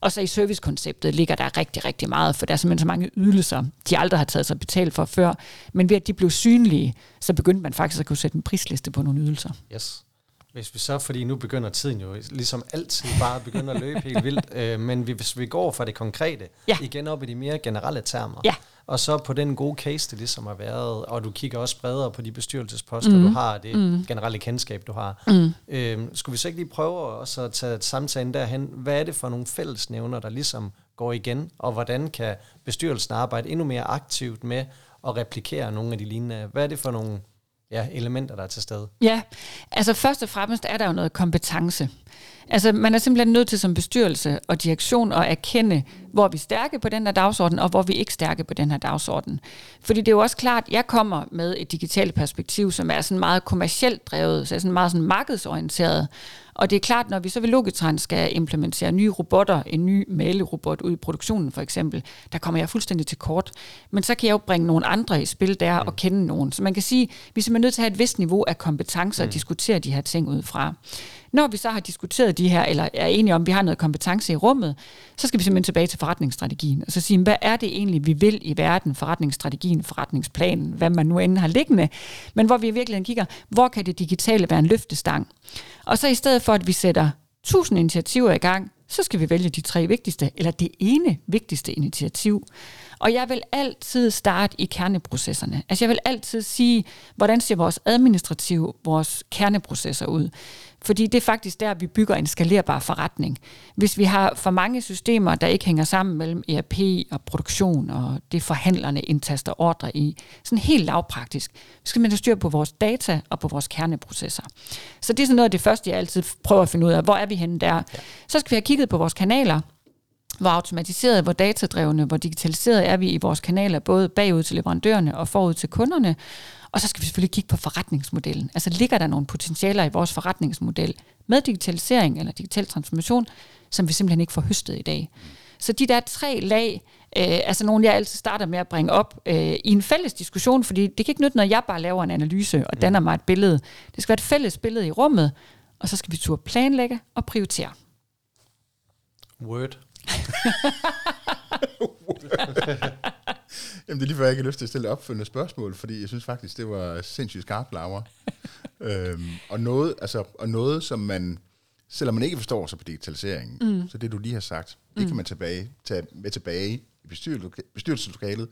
Og så i servicekonceptet ligger der rigtig, rigtig meget, for der er simpelthen så mange ydelser, de aldrig har taget sig betalt for før. Men ved at de blev synlige, så begyndte man faktisk at kunne sætte en prisliste på nogle ydelser.
Yes. Hvis vi så, fordi nu begynder tiden jo ligesom altid bare at begynde at løbe helt vildt, øh, men hvis vi går fra det konkrete, ja. igen op i de mere generelle termer,
ja.
og så på den gode case, det ligesom har været, og du kigger også bredere på de bestyrelsesposter, mm. du har, det mm. generelle kendskab, du har. Mm. Øh, skulle vi så ikke lige prøve også at tage samtalen derhen? Hvad er det for nogle fællesnævner, der ligesom går igen, og hvordan kan bestyrelsen arbejde endnu mere aktivt med at replikere nogle af de lignende? Hvad er det for nogle ja, elementer, der er til stede?
Ja, altså først og fremmest er der jo noget kompetence. Altså man er simpelthen nødt til som bestyrelse og direktion at erkende, hvor vi er stærke på den her dagsorden, og hvor vi ikke er stærke på den her dagsorden. Fordi det er jo også klart, at jeg kommer med et digitalt perspektiv, som er sådan meget kommercielt drevet, så er sådan meget sådan markedsorienteret. Og det er klart, når vi så ved Logitron skal implementere nye robotter, en ny malerobot ud i produktionen for eksempel, der kommer jeg fuldstændig til kort. Men så kan jeg jo bringe nogle andre i spil der mm. og kende nogen. Så man kan sige, at vi er simpelthen nødt til at have et vist niveau af kompetencer mm. og diskutere de her ting ud fra. Når vi så har diskuteret de her, eller er enige om, at vi har noget kompetence i rummet, så skal vi simpelthen tilbage til forretningsstrategien, og så sige, hvad er det egentlig, vi vil i verden, forretningsstrategien, forretningsplanen, hvad man nu end har liggende, men hvor vi i virkeligheden kigger, hvor kan det digitale være en løftestang? Og så i stedet for, at vi sætter tusind initiativer i gang, så skal vi vælge de tre vigtigste, eller det ene vigtigste initiativ. Og jeg vil altid starte i kerneprocesserne. Altså jeg vil altid sige, hvordan ser vores administrative, vores kerneprocesser ud? Fordi det er faktisk der, vi bygger en skalerbar forretning. Hvis vi har for mange systemer, der ikke hænger sammen mellem ERP og produktion, og det forhandlerne indtaster ordre i, sådan helt lavpraktisk, så skal man have styr på vores data og på vores kerneprocesser. Så det er sådan noget af det første, jeg altid prøver at finde ud af, hvor er vi henne der. Så skal vi have kigget på vores kanaler, hvor automatiseret, hvor datadrevne, hvor digitaliseret er vi i vores kanaler, både bagud til leverandørerne og forud til kunderne. Og så skal vi selvfølgelig kigge på forretningsmodellen. Altså ligger der nogle potentialer i vores forretningsmodel med digitalisering eller digital transformation, som vi simpelthen ikke får høstet i dag. Så de der tre lag, øh, altså nogle, jeg altid starter med at bringe op øh, i en fælles diskussion, fordi det kan ikke nytte, når jeg bare laver en analyse og danner mig et billede. Det skal være et fælles billede i rummet, og så skal vi turde planlægge og prioritere.
Word.
Jamen det er lige før, jeg ikke lyst til at stille opfølgende spørgsmål, fordi jeg synes faktisk, det var sindssygt skarpt, Laura. øhm, og, noget, altså, og noget, som man, selvom man ikke forstår sig på digitaliseringen, mm. så det du lige har sagt, det mm. kan man tilbage, tage med tilbage i bestyrelseslokalet,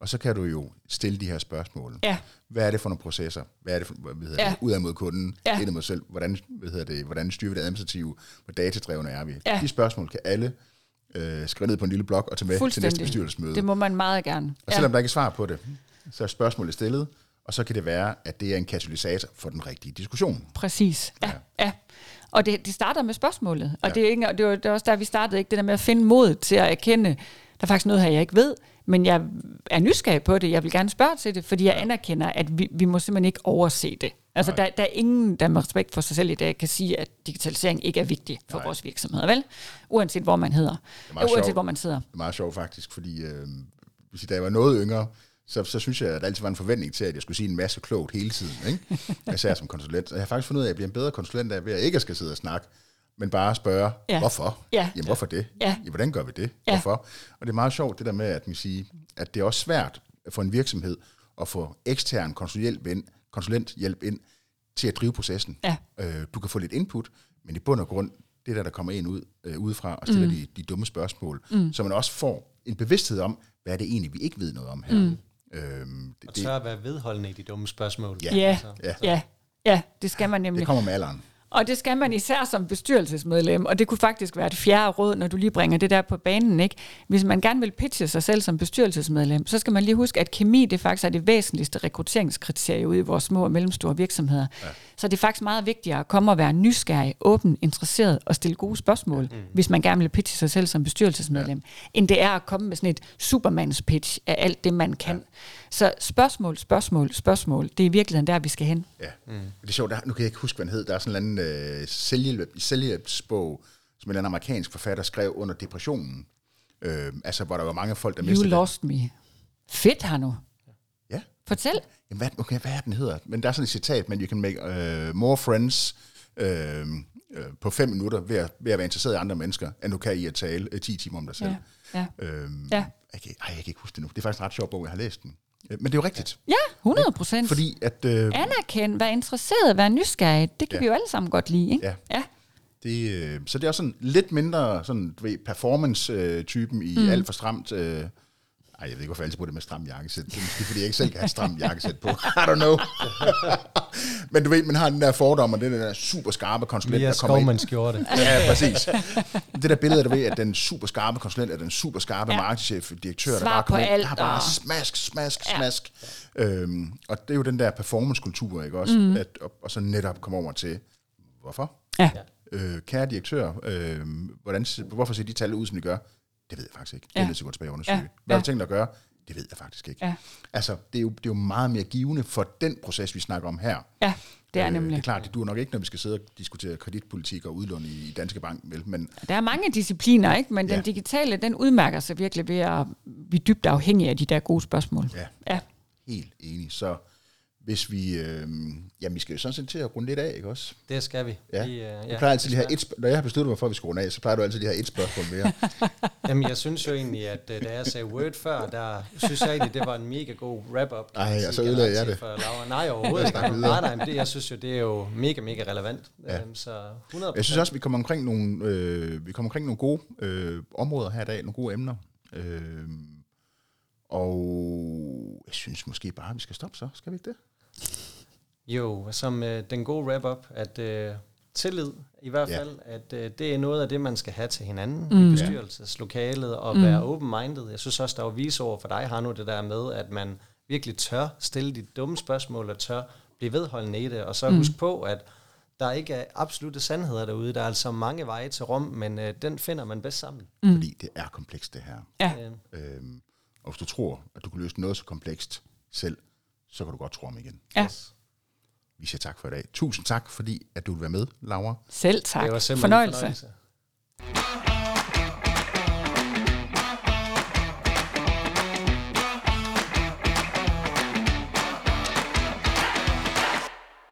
og så kan du jo stille de her spørgsmål.
Ja.
Hvad er det for nogle processer? Hvad er det for, hvad hedder ja. det, udad mod kunden, ja. ind mod selv? Hvordan, hvad hedder det, hvordan styrer vi det administrative? Hvor datadrevne er vi? Ja. De spørgsmål kan alle øh, skrive ned på en lille blog og tage med til næste bestyrelsesmøde.
Det må man meget gerne.
Og selvom ja. der ikke er svar på det, så er spørgsmålet stillet, og så kan det være, at det er en katalysator for den rigtige diskussion.
Præcis, ja. ja. ja. Og det, det starter med spørgsmålet, og ja. det, er ikke, det, var, det var også der, vi startede, ikke det der med at finde mod til at erkende, der er faktisk noget her, jeg ikke ved, men jeg er nysgerrig på det, jeg vil gerne spørge til det, fordi jeg anerkender, at vi, vi må simpelthen ikke overse det. Altså, der, der er ingen, der med respekt for sig selv i dag, kan sige, at digitalisering ikke er vigtig for Nej. vores virksomheder, vel? Uanset hvor man hedder. Uanset
sjov.
hvor man sidder.
Det er meget sjovt faktisk, fordi øh, hvis da jeg var noget yngre, så, så synes jeg, at der altid var en forventning til, at jeg skulle sige en masse klogt hele tiden, ikke? især som konsulent. Og jeg har faktisk fundet ud af, at jeg bliver en bedre konsulent af, ved at jeg ikke skal sidde og snakke, men bare spørge,
Ja.
hvorfor?
Ja.
Jamen, hvorfor det?
Ja.
Ja, hvordan gør vi det?
Ja.
Hvorfor? Og det er meget sjovt, det der med, at, man siger, at det er også svært for en virksomhed at få ekstern konsulenthjælp ind, konsulenthjælp ind til at drive processen.
Ja.
Øh, du kan få lidt input, men i bund og grund, det der, der kommer ind ud, øh, udefra og stiller mm. de, de dumme spørgsmål, mm. så man også får en bevidsthed om, hvad er det egentlig, vi ikke ved noget om her. Mm. Øhm,
Og
det,
tør
det,
at være vedholdende i de dumme spørgsmål.
Ja.
Ja,
Ja.
ja, ja, det skal man nemlig.
det kommer med alderen.
Og det skal man især som bestyrelsesmedlem, og det kunne faktisk være et fjerde råd, når du lige bringer det der på banen. Ikke? Hvis man gerne vil pitche sig selv som bestyrelsesmedlem, så skal man lige huske, at kemi det faktisk er det væsentligste rekrutteringskriterie ude i vores små og mellemstore virksomheder. Ja. Så det er faktisk meget vigtigere at komme og være nysgerrig, åben, interesseret og stille gode spørgsmål, mm. hvis man gerne vil pitche sig selv som bestyrelsesmedlem, ja. end det er at komme med sådan et supermans pitch af alt det, man kan. Ja. Så spørgsmål, spørgsmål, spørgsmål, det er i virkeligheden der, vi skal hen.
Ja. Mm. Det er sjovt, der, nu kan jeg ikke huske, hvad den hed. Der er sådan en eller anden øh, selvhjælp, selvhjælpsbog, som en amerikansk forfatter skrev under depressionen. Øh, altså, hvor der var mange folk, der
You
mistede
lost me. Fedt, Hanno. Fortæl.
Jamen, hvad, okay, hvad er den hedder? Men der er sådan et citat, men you can make uh, more friends uh, uh, på fem minutter ved at, ved at være interesseret i andre mennesker, end du kan i at tale uh, 10 timer om dig selv.
Ja, ja.
Øhm,
Ja.
Jeg, kan, ej, jeg kan ikke huske det nu. Det er faktisk en ret sjov bog, jeg har læst den. Øh, Men det er jo rigtigt.
Ja, 100 procent.
Fordi at... Øh,
Anerkend, vær interesseret, vær nysgerrig. Det kan
Ja.
vi jo alle sammen godt lide, ikke?
Ja.
ja.
Det, øh, så det er også sådan lidt mindre sådan, du ved, performance-typen i mm. alt for stramt... Øh, ej, jeg ved ikke, hvorfor jeg altid bruger det med stram jakkesæt. Det er måske, fordi jeg ikke selv kan have stram jakkesæt på. I don't know. Men du ved, man har den der fordom, og det den der super skarpe konsulent, der kommer ind.
det.
Ja, præcis. Det der billede, der ved, at den super skarpe konsulent er den super skarpe
Ja.
markedschef, direktør, der
Svar
bare
på
kommer ind, der har bare
og-
smask, smask,
Ja.
smask. Øhm, og det er jo den der performance-kultur, ikke også? Mm. At, og, og så netop komme over til, hvorfor?
Ja.
Øh, kære direktør, øh, hvordan, hvorfor ser de tal ud, som de gør? Det ved jeg faktisk ikke. Det er
Ja.
gå tilbage undersøge.
Ja.
Hvad har du tænkt at gøre? Det ved jeg faktisk ikke.
Ja.
Altså, det er, jo, det er jo meget mere givende for den proces, vi snakker om her.
ja, det er
Øh,
nemlig.
Det er klart, det duer nok ikke, når vi skal sidde og diskutere kreditpolitik og udlån i, Danske Bank, vel? men
Der er mange discipliner, ikke? men den
Ja.
digitale, den udmærker sig virkelig ved at vi er dybt afhængige af de der gode spørgsmål.
ja,
Ja,
helt enig. Så hvis vi, øh, jamen vi skal jo sådan set til at runde lidt af, ikke også?
Det skal vi.
Ja.
Vi, øh,
Jeg plejer altid lige have et, når jeg har besluttet mig for, at vi skal runde af, så plejer du altid lige have et spørgsmål mere.
Jamen, jeg synes jo egentlig, at øh, da jeg sagde Word før, der synes jeg egentlig, det var en mega god wrap-up. kan
Ej,
man
og
sige,
så ødelagde jeg det.
For Laura. Nej, overhovedet
Jeg
ikke. Nej, nej, men det, jeg synes jo, det er jo mega, mega relevant.
Ja.
Øhm, så 100
Jeg synes også, vi kommer omkring nogle, øh, vi kommer omkring nogle gode øh, områder her i dag, nogle gode emner. Øh, og jeg synes måske bare, at vi skal stoppe så. Skal vi ikke det?
Jo, som øh, den gode wrap-up, at øh, tillid i hvert
Ja.
fald, at øh, det er noget af det, man skal have til hinanden
Mm.
i bestyrelseslokalet, og mm. være open-minded. Jeg synes også, der var vise over for dig, har nu det der med, at man virkelig tør stille de dumme spørgsmål, og tør blive vedholdende i det, og så mm. husk på, at der ikke er absolute sandheder derude. Der er altså mange veje til Rom, men øh, den finder man bedst sammen.
Mm. Fordi det er komplekst, det her.
ja.
Øh,
Øhm, og hvis du tror, at du kan løse noget så komplekst selv, så kan du godt tro om igen.
Ja. Yes.
Vi siger tak for i dag. Tusind tak, fordi at du vil være med, Laura.
Selv tak.
Det var simpelthen
fornøjelse.
fornøjelse.